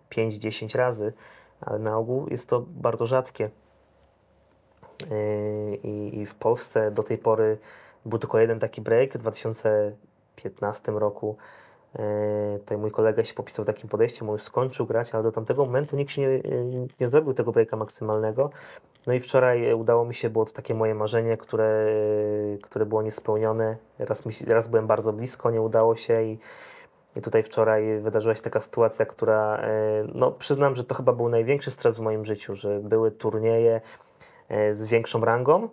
5-10 razy, ale na ogół jest to bardzo rzadkie. I, I w Polsce do tej pory był tylko jeden taki break w 2015 roku. Yy, Tutaj mój kolega się popisał takim podejściem, on już skończył grać, ale do tamtego momentu nikt się nie, yy, nie zrobił tego breaka maksymalnego. No i wczoraj udało mi się, było to takie moje marzenie, które, które było niespełnione. Raz, mi, raz byłem bardzo blisko, nie udało się i, i tutaj wczoraj wydarzyła się taka sytuacja, która, e, no przyznam, że to chyba był największy stres w moim życiu, że były turnieje, e, z większą rangą,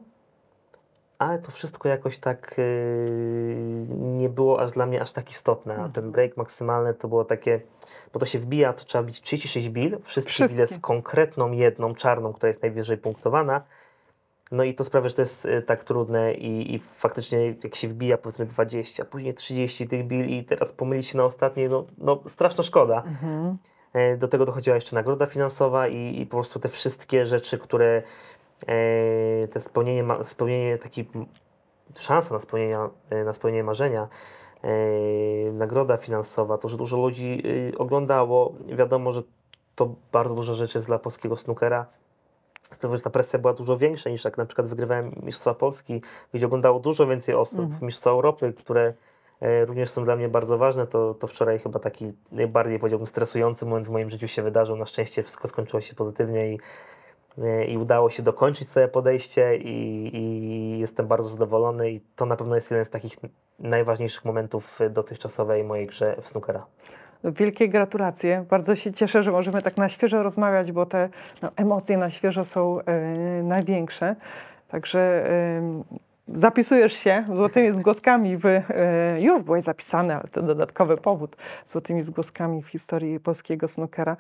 ale to wszystko jakoś tak e, nie było aż dla mnie aż tak istotne. A ten break maksymalny to było takie, bo to się wbija, to trzeba bić 36 bil, wszystkie, Wszystkie. bile z konkretną jedną czarną, która jest najwyżej punktowana. No i to sprawia, że to jest e, tak trudne i, i faktycznie jak się wbija powiedzmy 20, później 30 tych bil i teraz pomylić się na ostatniej, no, no straszna szkoda. E, Do tego dochodziła jeszcze nagroda finansowa i, i po prostu te wszystkie rzeczy, które te spełnienie, spełnienie taki szansa na spełnienie, e, na spełnienie marzenia, e, nagroda finansowa, to, że dużo ludzi e, oglądało, wiadomo, że to bardzo duża rzecz jest dla polskiego snookera. Sprawia, że ta presja była dużo większa niż jak na przykład wygrywałem Mistrzostwa Polski, gdzie oglądało dużo więcej osób. Mistrzostwa Europy, które e, również są dla mnie bardzo ważne, to, to wczoraj chyba taki najbardziej powiedziałbym stresujący moment w moim życiu się wydarzył. Na szczęście wszystko skończyło się pozytywnie i, e, i udało się dokończyć całe podejście i, i jestem bardzo zadowolony i to na pewno jest jeden z takich najważniejszych momentów dotychczasowej mojej grze w snookera. Wielkie gratulacje. Bardzo się cieszę, że możemy tak na świeżo rozmawiać, bo te no, emocje na świeżo są e, największe. Także e, zapisujesz się złotymi zgłoskami w, e, już byłeś zapisany, ale to dodatkowy powód, złotymi zgłoskami w historii polskiego snookera.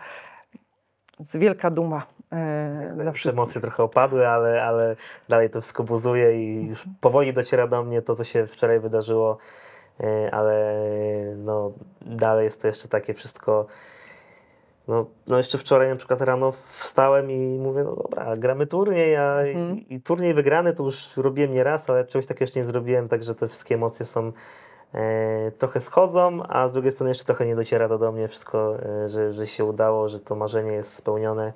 Wielka duma e, dla wszystkich. emocje trochę opadły, ale, ale dalej to wszystko buzuje i już powoli dociera do mnie to, co się wczoraj wydarzyło, e, ale no, dalej jest to jeszcze takie wszystko. No, no jeszcze wczoraj na przykład rano wstałem i mówię, no dobra, gramy turniej, a Mhm. i, i turniej wygrany to już robiłem nie raz, ale czegoś takiego jeszcze nie zrobiłem, także te wszystkie emocje są trochę schodzą, a z drugiej strony jeszcze trochę nie dociera to do mnie wszystko, e, że, że się udało, że to marzenie jest spełnione.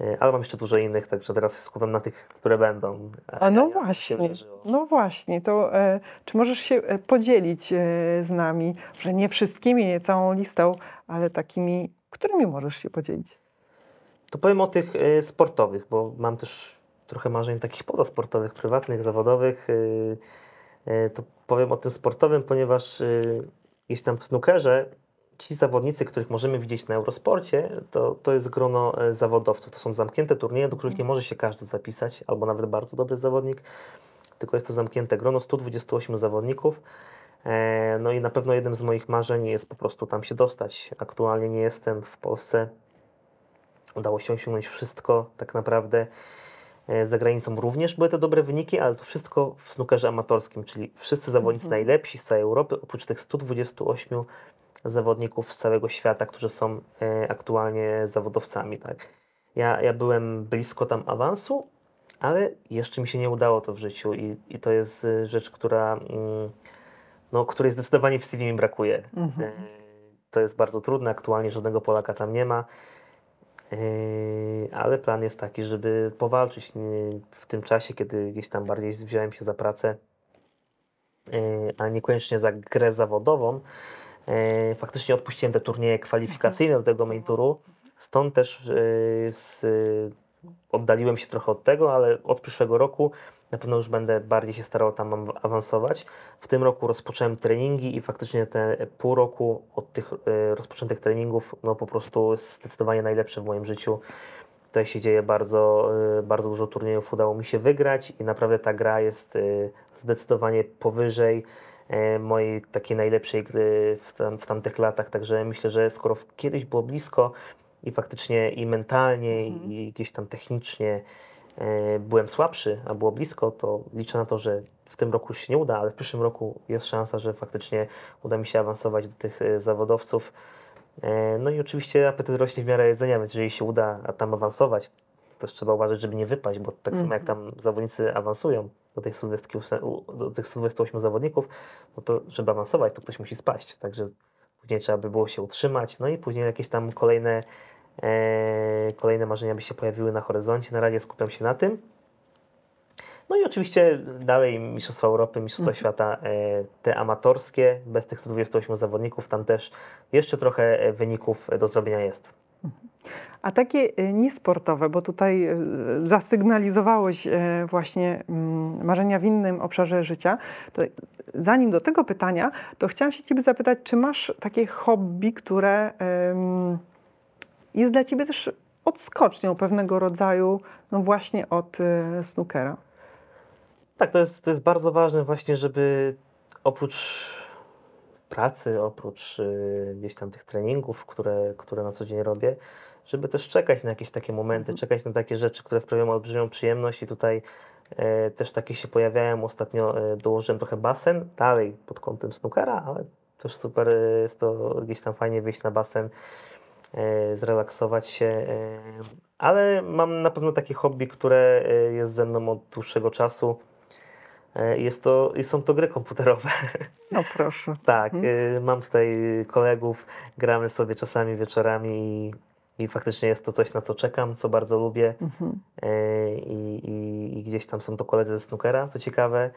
E, Ale mam jeszcze dużo innych, także teraz się skupiam na tych, które będą. A no się właśnie, no właśnie, to e, czy możesz się e, podzielić e, z nami, że nie wszystkimi, nie całą listą, ale takimi, którymi możesz się podzielić? To powiem o tych e, sportowych, bo mam też trochę marzeń takich pozasportowych, prywatnych, zawodowych. e, e, To powiem o tym sportowym, ponieważ jeśli tam w snookerze ci zawodnicy, których możemy widzieć na Eurosporcie, to, to jest grono e, zawodowców. To są zamknięte turnieje, do których nie może się każdy zapisać, albo nawet bardzo dobry zawodnik, tylko jest to zamknięte grono 128 zawodników. E, No i na pewno jednym z moich marzeń jest po prostu tam się dostać. Aktualnie nie jestem w Polsce. Udało się osiągnąć wszystko tak naprawdę. E, Za granicą również były te dobre wyniki, ale to wszystko w snookerze amatorskim, czyli wszyscy zawodnicy najlepsi z całej Europy, oprócz tych 128 zawodników z całego świata, którzy są e, aktualnie zawodowcami. Tak. Ja, ja byłem blisko tam awansu, ale jeszcze mi się nie udało to w życiu i, i to jest e, rzecz, która, mm, no, której zdecydowanie w CV mi brakuje. E, to jest bardzo trudne. Aktualnie żadnego Polaka tam nie ma. Ale plan jest taki, żeby powalczyć w tym czasie, kiedy gdzieś tam bardziej wziąłem się za pracę, yy, a niekoniecznie za grę zawodową. Yy, Faktycznie odpuściłem te turnieje kwalifikacyjne do tego main touru, stąd też yy, z, oddaliłem się trochę od tego, ale od przyszłego roku na pewno już będę bardziej się starał tam am- awansować. W tym roku rozpocząłem treningi i faktycznie te pół roku od tych e, rozpoczętych treningów, no po prostu zdecydowanie najlepsze w moim życiu. Tutaj się dzieje bardzo, e, bardzo dużo turniejów, udało mi się wygrać i naprawdę ta gra jest e, zdecydowanie powyżej e, mojej takiej najlepszej gry w, tam, w tamtych latach. Także myślę, że skoro kiedyś było blisko i faktycznie i mentalnie, Mhm. i gdzieś tam technicznie byłem słabszy, a było blisko, to liczę na to, że w tym roku się nie uda, ale w przyszłym roku jest szansa, że faktycznie uda mi się awansować do tych zawodowców. E, No i oczywiście apetyt rośnie w miarę jedzenia, więc jeżeli się uda tam awansować, to też trzeba uważać, żeby nie wypaść, bo tak samo jak tam zawodnicy awansują do tych, 128 do tych 128 zawodników, no to żeby awansować, to ktoś musi spaść. Także później trzeba by było się utrzymać, no i później jakieś tam kolejne, e, kolejne marzenia by się pojawiły na horyzoncie. Na razie skupiam się na tym. No i oczywiście dalej Mistrzostwa Europy, Mistrzostwa Świata, e, te amatorskie, bez tych 128 zawodników, tam też jeszcze trochę e, wyników do zrobienia jest. A takie y, niesportowe, bo tutaj zasygnalizowałeś właśnie mm, marzenia w innym obszarze życia, to zanim do tego pytania, to chciałam się Ciebie zapytać, czy masz takie hobby, które jest dla Ciebie też odskocznią pewnego rodzaju, no właśnie od snookera? Tak, to jest, to jest bardzo ważne właśnie, żeby oprócz pracy, oprócz y, gdzieś tam tych treningów, które, które na co dzień robię, żeby też czekać na jakieś takie momenty, czekać na takie rzeczy, które sprawiają olbrzymią przyjemność i tutaj e, też takie się pojawiają. Ostatnio e, dołożyłem trochę basen, dalej pod kątem snookera, ale też super e, jest to gdzieś tam fajnie wyjść na basen, e, zrelaksować się. E, ale mam na pewno takie hobby, które e, jest ze mną od dłuższego czasu. E, Jest to, są to gry komputerowe. No proszę. tak, Mhm. y, mam tutaj kolegów, gramy sobie czasami wieczorami i, i faktycznie jest to coś, na co czekam, co bardzo lubię. Mhm. E, I, i, I gdzieś tam są to koledzy ze snookera, co ciekawe.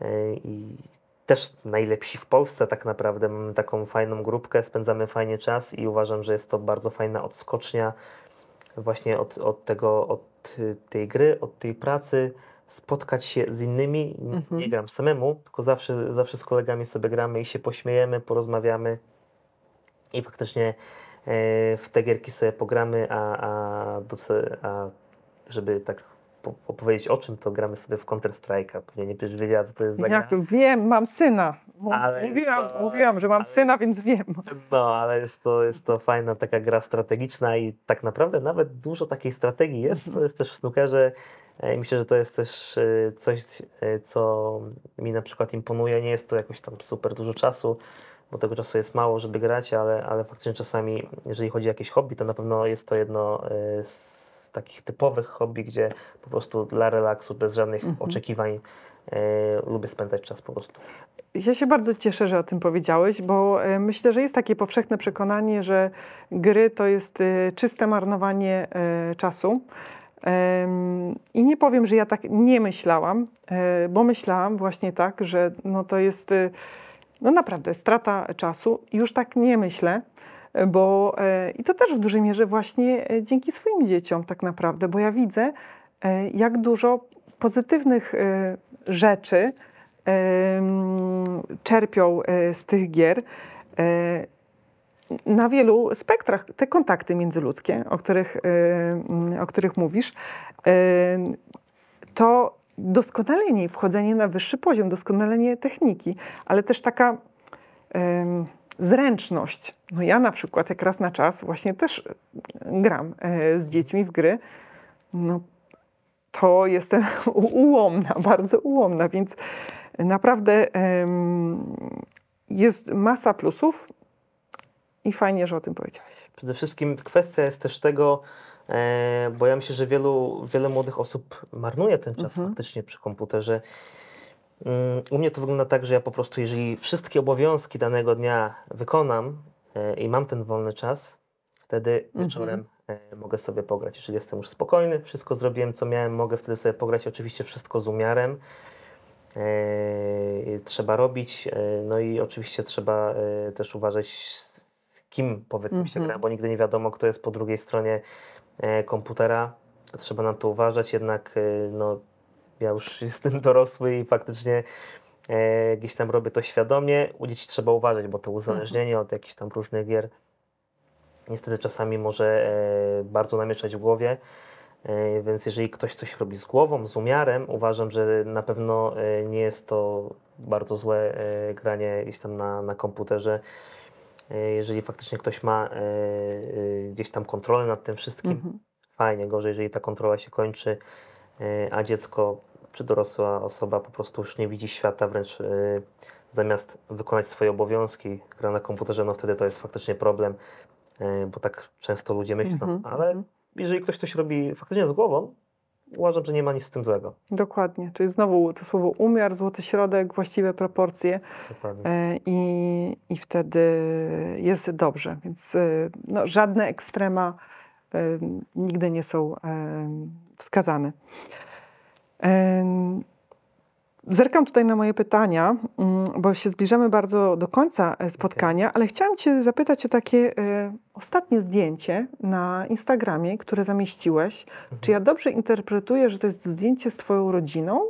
E, I też najlepsi w Polsce tak naprawdę. Mamy taką fajną grupkę, spędzamy fajnie czas i uważam, że jest to bardzo fajna odskocznia właśnie od, od tego, od y, tej gry, od tej pracy, spotkać się z innymi. Mhm. Nie gram samemu, tylko zawsze, zawsze z kolegami sobie gramy i się pośmiejemy, porozmawiamy i faktycznie e, w te gierki sobie pogramy, a, a, a żeby tak po, opowiedzieć o czym, to gramy sobie w Counter-Strike'a. Pewnie nie będziesz wiedziała, co to jest za. Jak to wiem, mam syna. Ale Mówiłam, to- mówiłam, że mam ale- syna, więc wiem. No, ale jest to, jest to fajna taka gra strategiczna i tak naprawdę nawet dużo takiej strategii jest, co jest też w snookerze. E, i Myślę, że to jest też e, coś, e, co mi na przykład imponuje. Nie jest to jakoś tam super dużo czasu, bo tego czasu jest mało, żeby grać, ale, ale faktycznie czasami, jeżeli chodzi o jakieś hobby, to na pewno jest to jedno z takich typowych hobby, gdzie po prostu dla relaksu, bez żadnych oczekiwań e, lubię spędzać czas po prostu. Ja się bardzo cieszę, że o tym powiedziałeś, bo myślę, że jest takie powszechne przekonanie, że gry to jest czyste marnowanie czasu. I nie powiem, że ja tak nie myślałam, e, bo myślałam właśnie tak, że no to jest e, no naprawdę strata czasu. Już tak nie myślę, bo e, i to też w dużej mierze właśnie dzięki swoim dzieciom tak naprawdę, bo ja widzę, jak dużo pozytywnych rzeczy czerpią z tych gier na wielu spektrach. Te kontakty międzyludzkie, o których, e, mm, o których mówisz, e, to doskonalenie i wchodzenie na wyższy poziom, doskonalenie techniki, ale też taka zręczność. No ja na przykład jak raz na czas właśnie też gram e, z dziećmi w gry, no to jestem ułomna, bardzo ułomna, więc naprawdę jest masa plusów i fajnie, że o tym powiedziałeś. Przede wszystkim kwestia jest też tego, e, bo ja myślę, że wielu, wiele młodych osób marnuje ten czas Mhm. faktycznie przy komputerze. Mm, U mnie to wygląda tak, że ja po prostu, jeżeli wszystkie obowiązki danego dnia wykonam, e, i mam ten wolny czas, wtedy Mhm. wieczorem e, mogę sobie pograć. Jeżeli jestem już spokojny, wszystko zrobiłem, co miałem, mogę wtedy sobie pograć. Oczywiście wszystko z umiarem. Trzeba robić, no i oczywiście trzeba też uważać, kim powiedzmy się Mhm. gra, bo nigdy nie wiadomo, kto jest po drugiej stronie e, komputera. Trzeba na to uważać, jednak e, no, ja już jestem dorosły i faktycznie e, gdzieś tam robię to świadomie. U dzieci trzeba uważać, bo to uzależnienie od jakichś tam różnych gier niestety czasami może e, bardzo namieszać w głowie. E, Więc jeżeli ktoś coś robi z głową, z umiarem, uważam, że na pewno e, nie jest to bardzo złe granie gdzieś tam na, na komputerze. E, Jeżeli faktycznie ktoś ma e, e, gdzieś tam kontrolę nad tym wszystkim, Mhm. fajnie, gorzej, jeżeli ta kontrola się kończy, a dziecko czy dorosła osoba po prostu już nie widzi świata, wręcz zamiast wykonać swoje obowiązki, gra na komputerze, no wtedy to jest faktycznie problem, bo tak często ludzie myślą, Mhm, ale mhm. jeżeli ktoś coś robi faktycznie z głową, uważam, że nie ma nic z tym złego. Dokładnie. Czyli znowu to słowo umiar, złoty środek, właściwe proporcje Dokładnie. e, i, i wtedy jest dobrze. Więc e, no, żadne ekstrema e, nigdy nie są wskazane. Zerkam tutaj na moje pytania, mm, bo się zbliżamy bardzo do końca e, spotkania, ale chciałam Cię zapytać o takie e, ostatnie zdjęcie na Instagramie, które zamieściłeś. Czy ja dobrze interpretuję, że to jest zdjęcie z Twoją rodziną?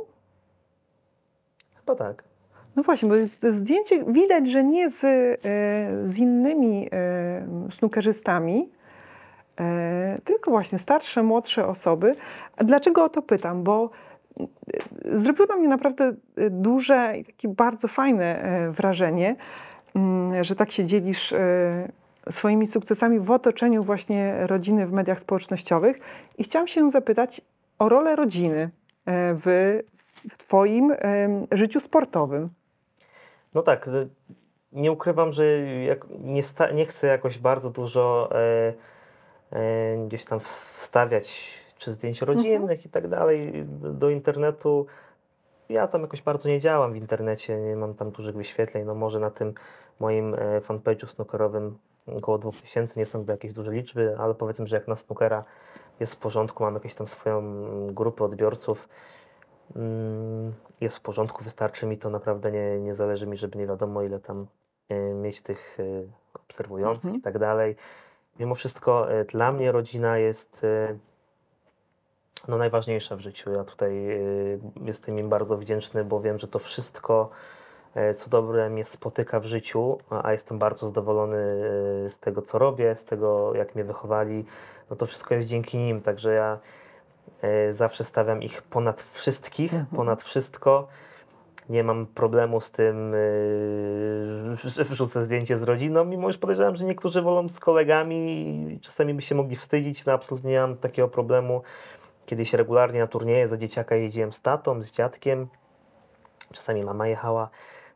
Chyba tak. No właśnie, bo jest zdjęcie widać, że nie z, e, z innymi snookerzystami, e, tylko właśnie starsze, młodsze osoby. Dlaczego o to pytam? Bo zrobiło na mnie naprawdę e, duże i takie bardzo fajne e, wrażenie, mm, że tak się dzielisz e, swoimi sukcesami w otoczeniu właśnie rodziny w mediach społecznościowych. I chciałam się zapytać o rolę rodziny w, w Twoim życiu sportowym. No tak, y, nie ukrywam, że nie, sta- nie chcę jakoś bardzo dużo e, e, gdzieś tam ws- wstawiać czy zdjęć rodzinnych i tak dalej do, internetu. Ja tam jakoś bardzo nie działam w internecie, nie mam tam dużych wyświetleń. No może na tym moim e, fanpage'u snookerowym około 2000, nie są to jakieś duże liczby, ale powiedzmy, że jak na snookera jest w porządku, mam jakąś tam swoją grupę odbiorców. Mm, Jest w porządku, wystarczy mi to, naprawdę nie, nie zależy mi, żeby nie wiadomo ile tam e, mieć tych e, obserwujących Mhm. i tak dalej. Mimo wszystko dla mnie rodzina jest no, najważniejsza w życiu. Ja tutaj e, jestem im bardzo wdzięczny, bo wiem, że to wszystko, e, co dobre mnie spotyka w życiu, a jestem bardzo zadowolony e, z tego, co robię, z tego, jak mnie wychowali, no to wszystko jest dzięki nim, także ja e, zawsze stawiam ich ponad wszystkich, Mhm. ponad wszystko. Nie mam problemu z tym, yy, że wrzucę zdjęcie z rodziną, mimo już podejrzewam, że niektórzy wolą z kolegami i czasami by się mogli wstydzić. No absolutnie nie mam takiego problemu. Kiedyś regularnie na turnieje za dzieciaka jeździłem z tatą, z dziadkiem. Czasami mama jechała.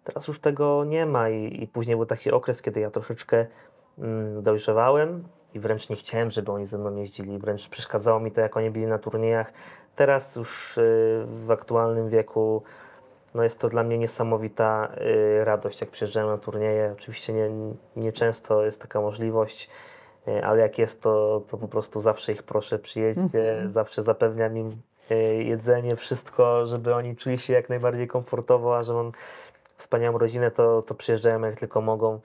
Teraz już tego nie ma i, i później był taki okres, kiedy ja troszeczkę mm, dojrzewałem i wręcz nie chciałem, żeby oni ze mną jeździli. Wręcz przeszkadzało mi to, jak oni byli na turniejach. Teraz już yy, w aktualnym wieku no jest to dla mnie niesamowita y, radość, jak przyjeżdżają na turnieje. Oczywiście nie, nie jest taka możliwość, y, ale jak jest, to, to po prostu zawsze ich proszę, przyjedźcie, Mhm. zawsze zapewniam im y, jedzenie, wszystko, żeby oni czuli się jak najbardziej komfortowo, a że mam wspaniałą rodzinę, to, to przyjeżdżają jak tylko mogą.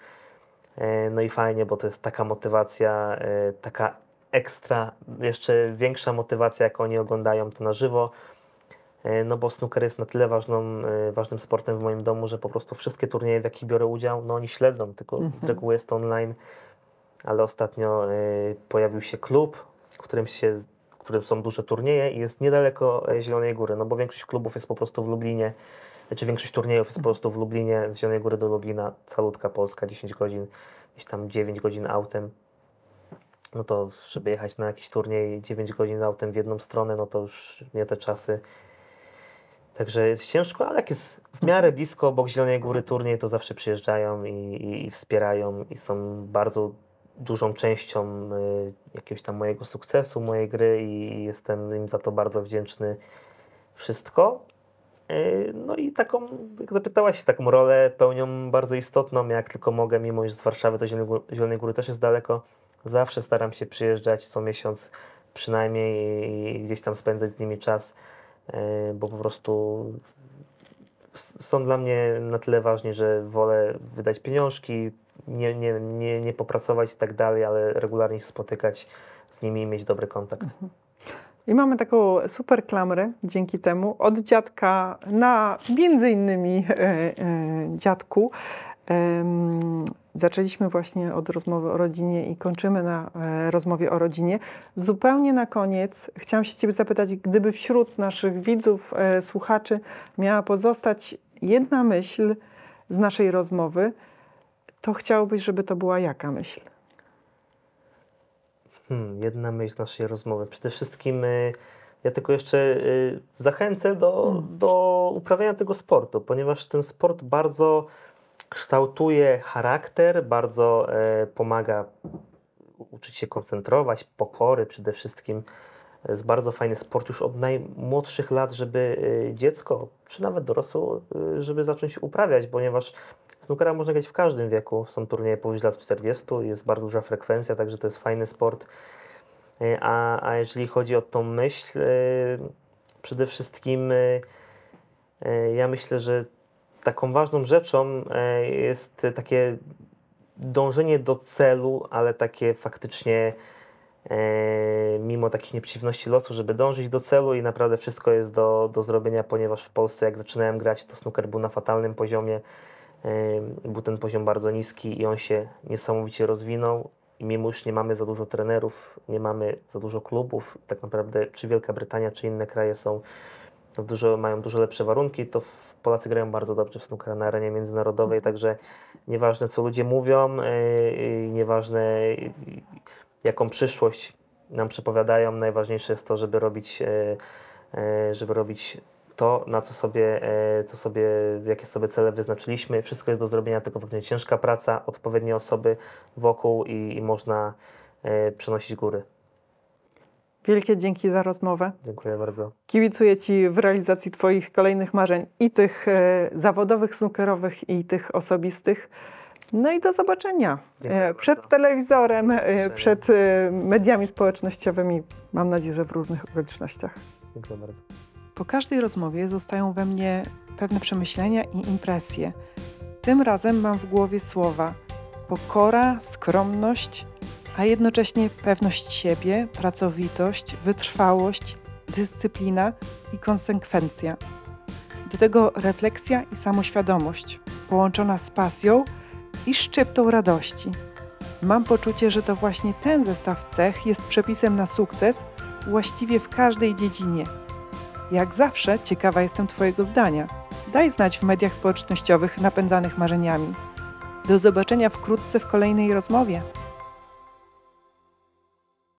Y, No i fajnie, bo to jest taka motywacja, taka ekstra, jeszcze większa motywacja, jak oni oglądają to na żywo. E, No bo snooker jest na tyle ważną, e, ważnym sportem w moim domu, że po prostu wszystkie turnieje, w jakich biorę udział, no oni śledzą, tylko z Mhm. reguły jest to online, ale ostatnio e, pojawił się klub, w którym, się, w którym są duże turnieje i jest niedaleko e, Zielonej Góry, no bo większość klubów jest po prostu w Lublinie, czy większość turniejów jest po prostu w Lublinie, z Zielonej Góry do Lublina, calutka Polska, 10 godzin, gdzieś tam 9 godzin autem. No to, żeby jechać na jakiś turniej 9 godzin autem w jedną stronę, no to już nie te czasy. Także jest ciężko, ale jak jest w miarę blisko obok Zielonej Góry turniej, to zawsze przyjeżdżają i, i, i wspierają i są bardzo dużą częścią y, jakiegoś tam mojego sukcesu, mojej gry i jestem im za to bardzo wdzięczny. Wszystko. E, No i taką, jak zapytałaś się, taką rolę pełnią bardzo istotną, jak tylko mogę, mimo że z Warszawy do Zielonej Góry, też jest daleko. Zawsze staram się przyjeżdżać co miesiąc przynajmniej i gdzieś tam spędzać z nimi czas, e, bo po prostu są dla mnie na tyle ważni, że wolę wydać pieniążki, nie, nie, nie, nie popracować i tak dalej, ale regularnie się spotykać z nimi i mieć dobry kontakt. I mamy taką super klamrę dzięki temu od dziadka na między innymi e, e, dziadku. Em, zaczęliśmy właśnie od rozmowy o rodzinie i kończymy na e, rozmowie o rodzinie. Zupełnie na koniec chciałam się Ciebie zapytać, gdyby wśród naszych widzów, e, słuchaczy miała pozostać jedna myśl z naszej rozmowy, to chciałbyś, żeby to była jaka myśl? Hmm, jedna myśl naszej rozmowy. Przede wszystkim y, ja tylko jeszcze y, zachęcę do, Mm. do uprawiania tego sportu, ponieważ ten sport bardzo kształtuje charakter, bardzo e, pomaga uczyć się koncentrować, pokory przede wszystkim. Jest bardzo fajny sport już od najmłodszych lat, żeby y, dziecko, czy nawet dorosły, y, żeby zacząć uprawiać, ponieważ snookera można grać w każdym wieku. Są turnieje powyżej lat 40, jest bardzo duża frekwencja, także to jest fajny sport. Y, A, a jeżeli chodzi o tą myśl, y, przede wszystkim y, ja myślę, że taką ważną rzeczą jest takie dążenie do celu, ale takie faktycznie e, mimo takich nieprzeciwności losu, żeby dążyć do celu i naprawdę wszystko jest do, do zrobienia, ponieważ w Polsce jak zaczynałem grać, to snooker był na fatalnym poziomie. E, Był ten poziom bardzo niski i on się niesamowicie rozwinął. I mimo już nie mamy za dużo trenerów, nie mamy za dużo klubów, tak naprawdę czy Wielka Brytania, czy inne kraje są dużo, mają dużo lepsze warunki, to Polacy grają bardzo dobrze w snooker na arenie międzynarodowej, także nieważne co ludzie mówią, yy, nieważne jaką przyszłość nam przepowiadają, najważniejsze jest to, żeby robić, yy, yy, żeby robić to, na co sobie, yy, co sobie, jakie sobie cele wyznaczyliśmy. Wszystko jest do zrobienia, tylko faktycznie ciężka praca, odpowiednie osoby wokół i, i można yy, przenosić góry. Wielkie dzięki za rozmowę. Dziękuję bardzo. Kibicuję Ci w realizacji Twoich kolejnych marzeń i tych e, zawodowych, snookerowych i tych osobistych. No i do zobaczenia Dziękuję e, przed bardzo. telewizorem, e, przed e, mediami społecznościowymi. Mam nadzieję, że w różnych okolicznościach. Dziękuję bardzo. Po każdej rozmowie zostają we mnie pewne przemyślenia i impresje. Tym razem mam w głowie słowa pokora, skromność, a jednocześnie pewność siebie, pracowitość, wytrwałość, dyscyplina i konsekwencja. Do tego refleksja i samoświadomość, połączona z pasją i szczyptą radości. Mam poczucie, że to właśnie ten zestaw cech jest przepisem na sukces właściwie w każdej dziedzinie. Jak zawsze ciekawa jestem Twojego zdania. Daj znać w mediach społecznościowych napędzanych marzeniami. Do zobaczenia wkrótce w kolejnej rozmowie.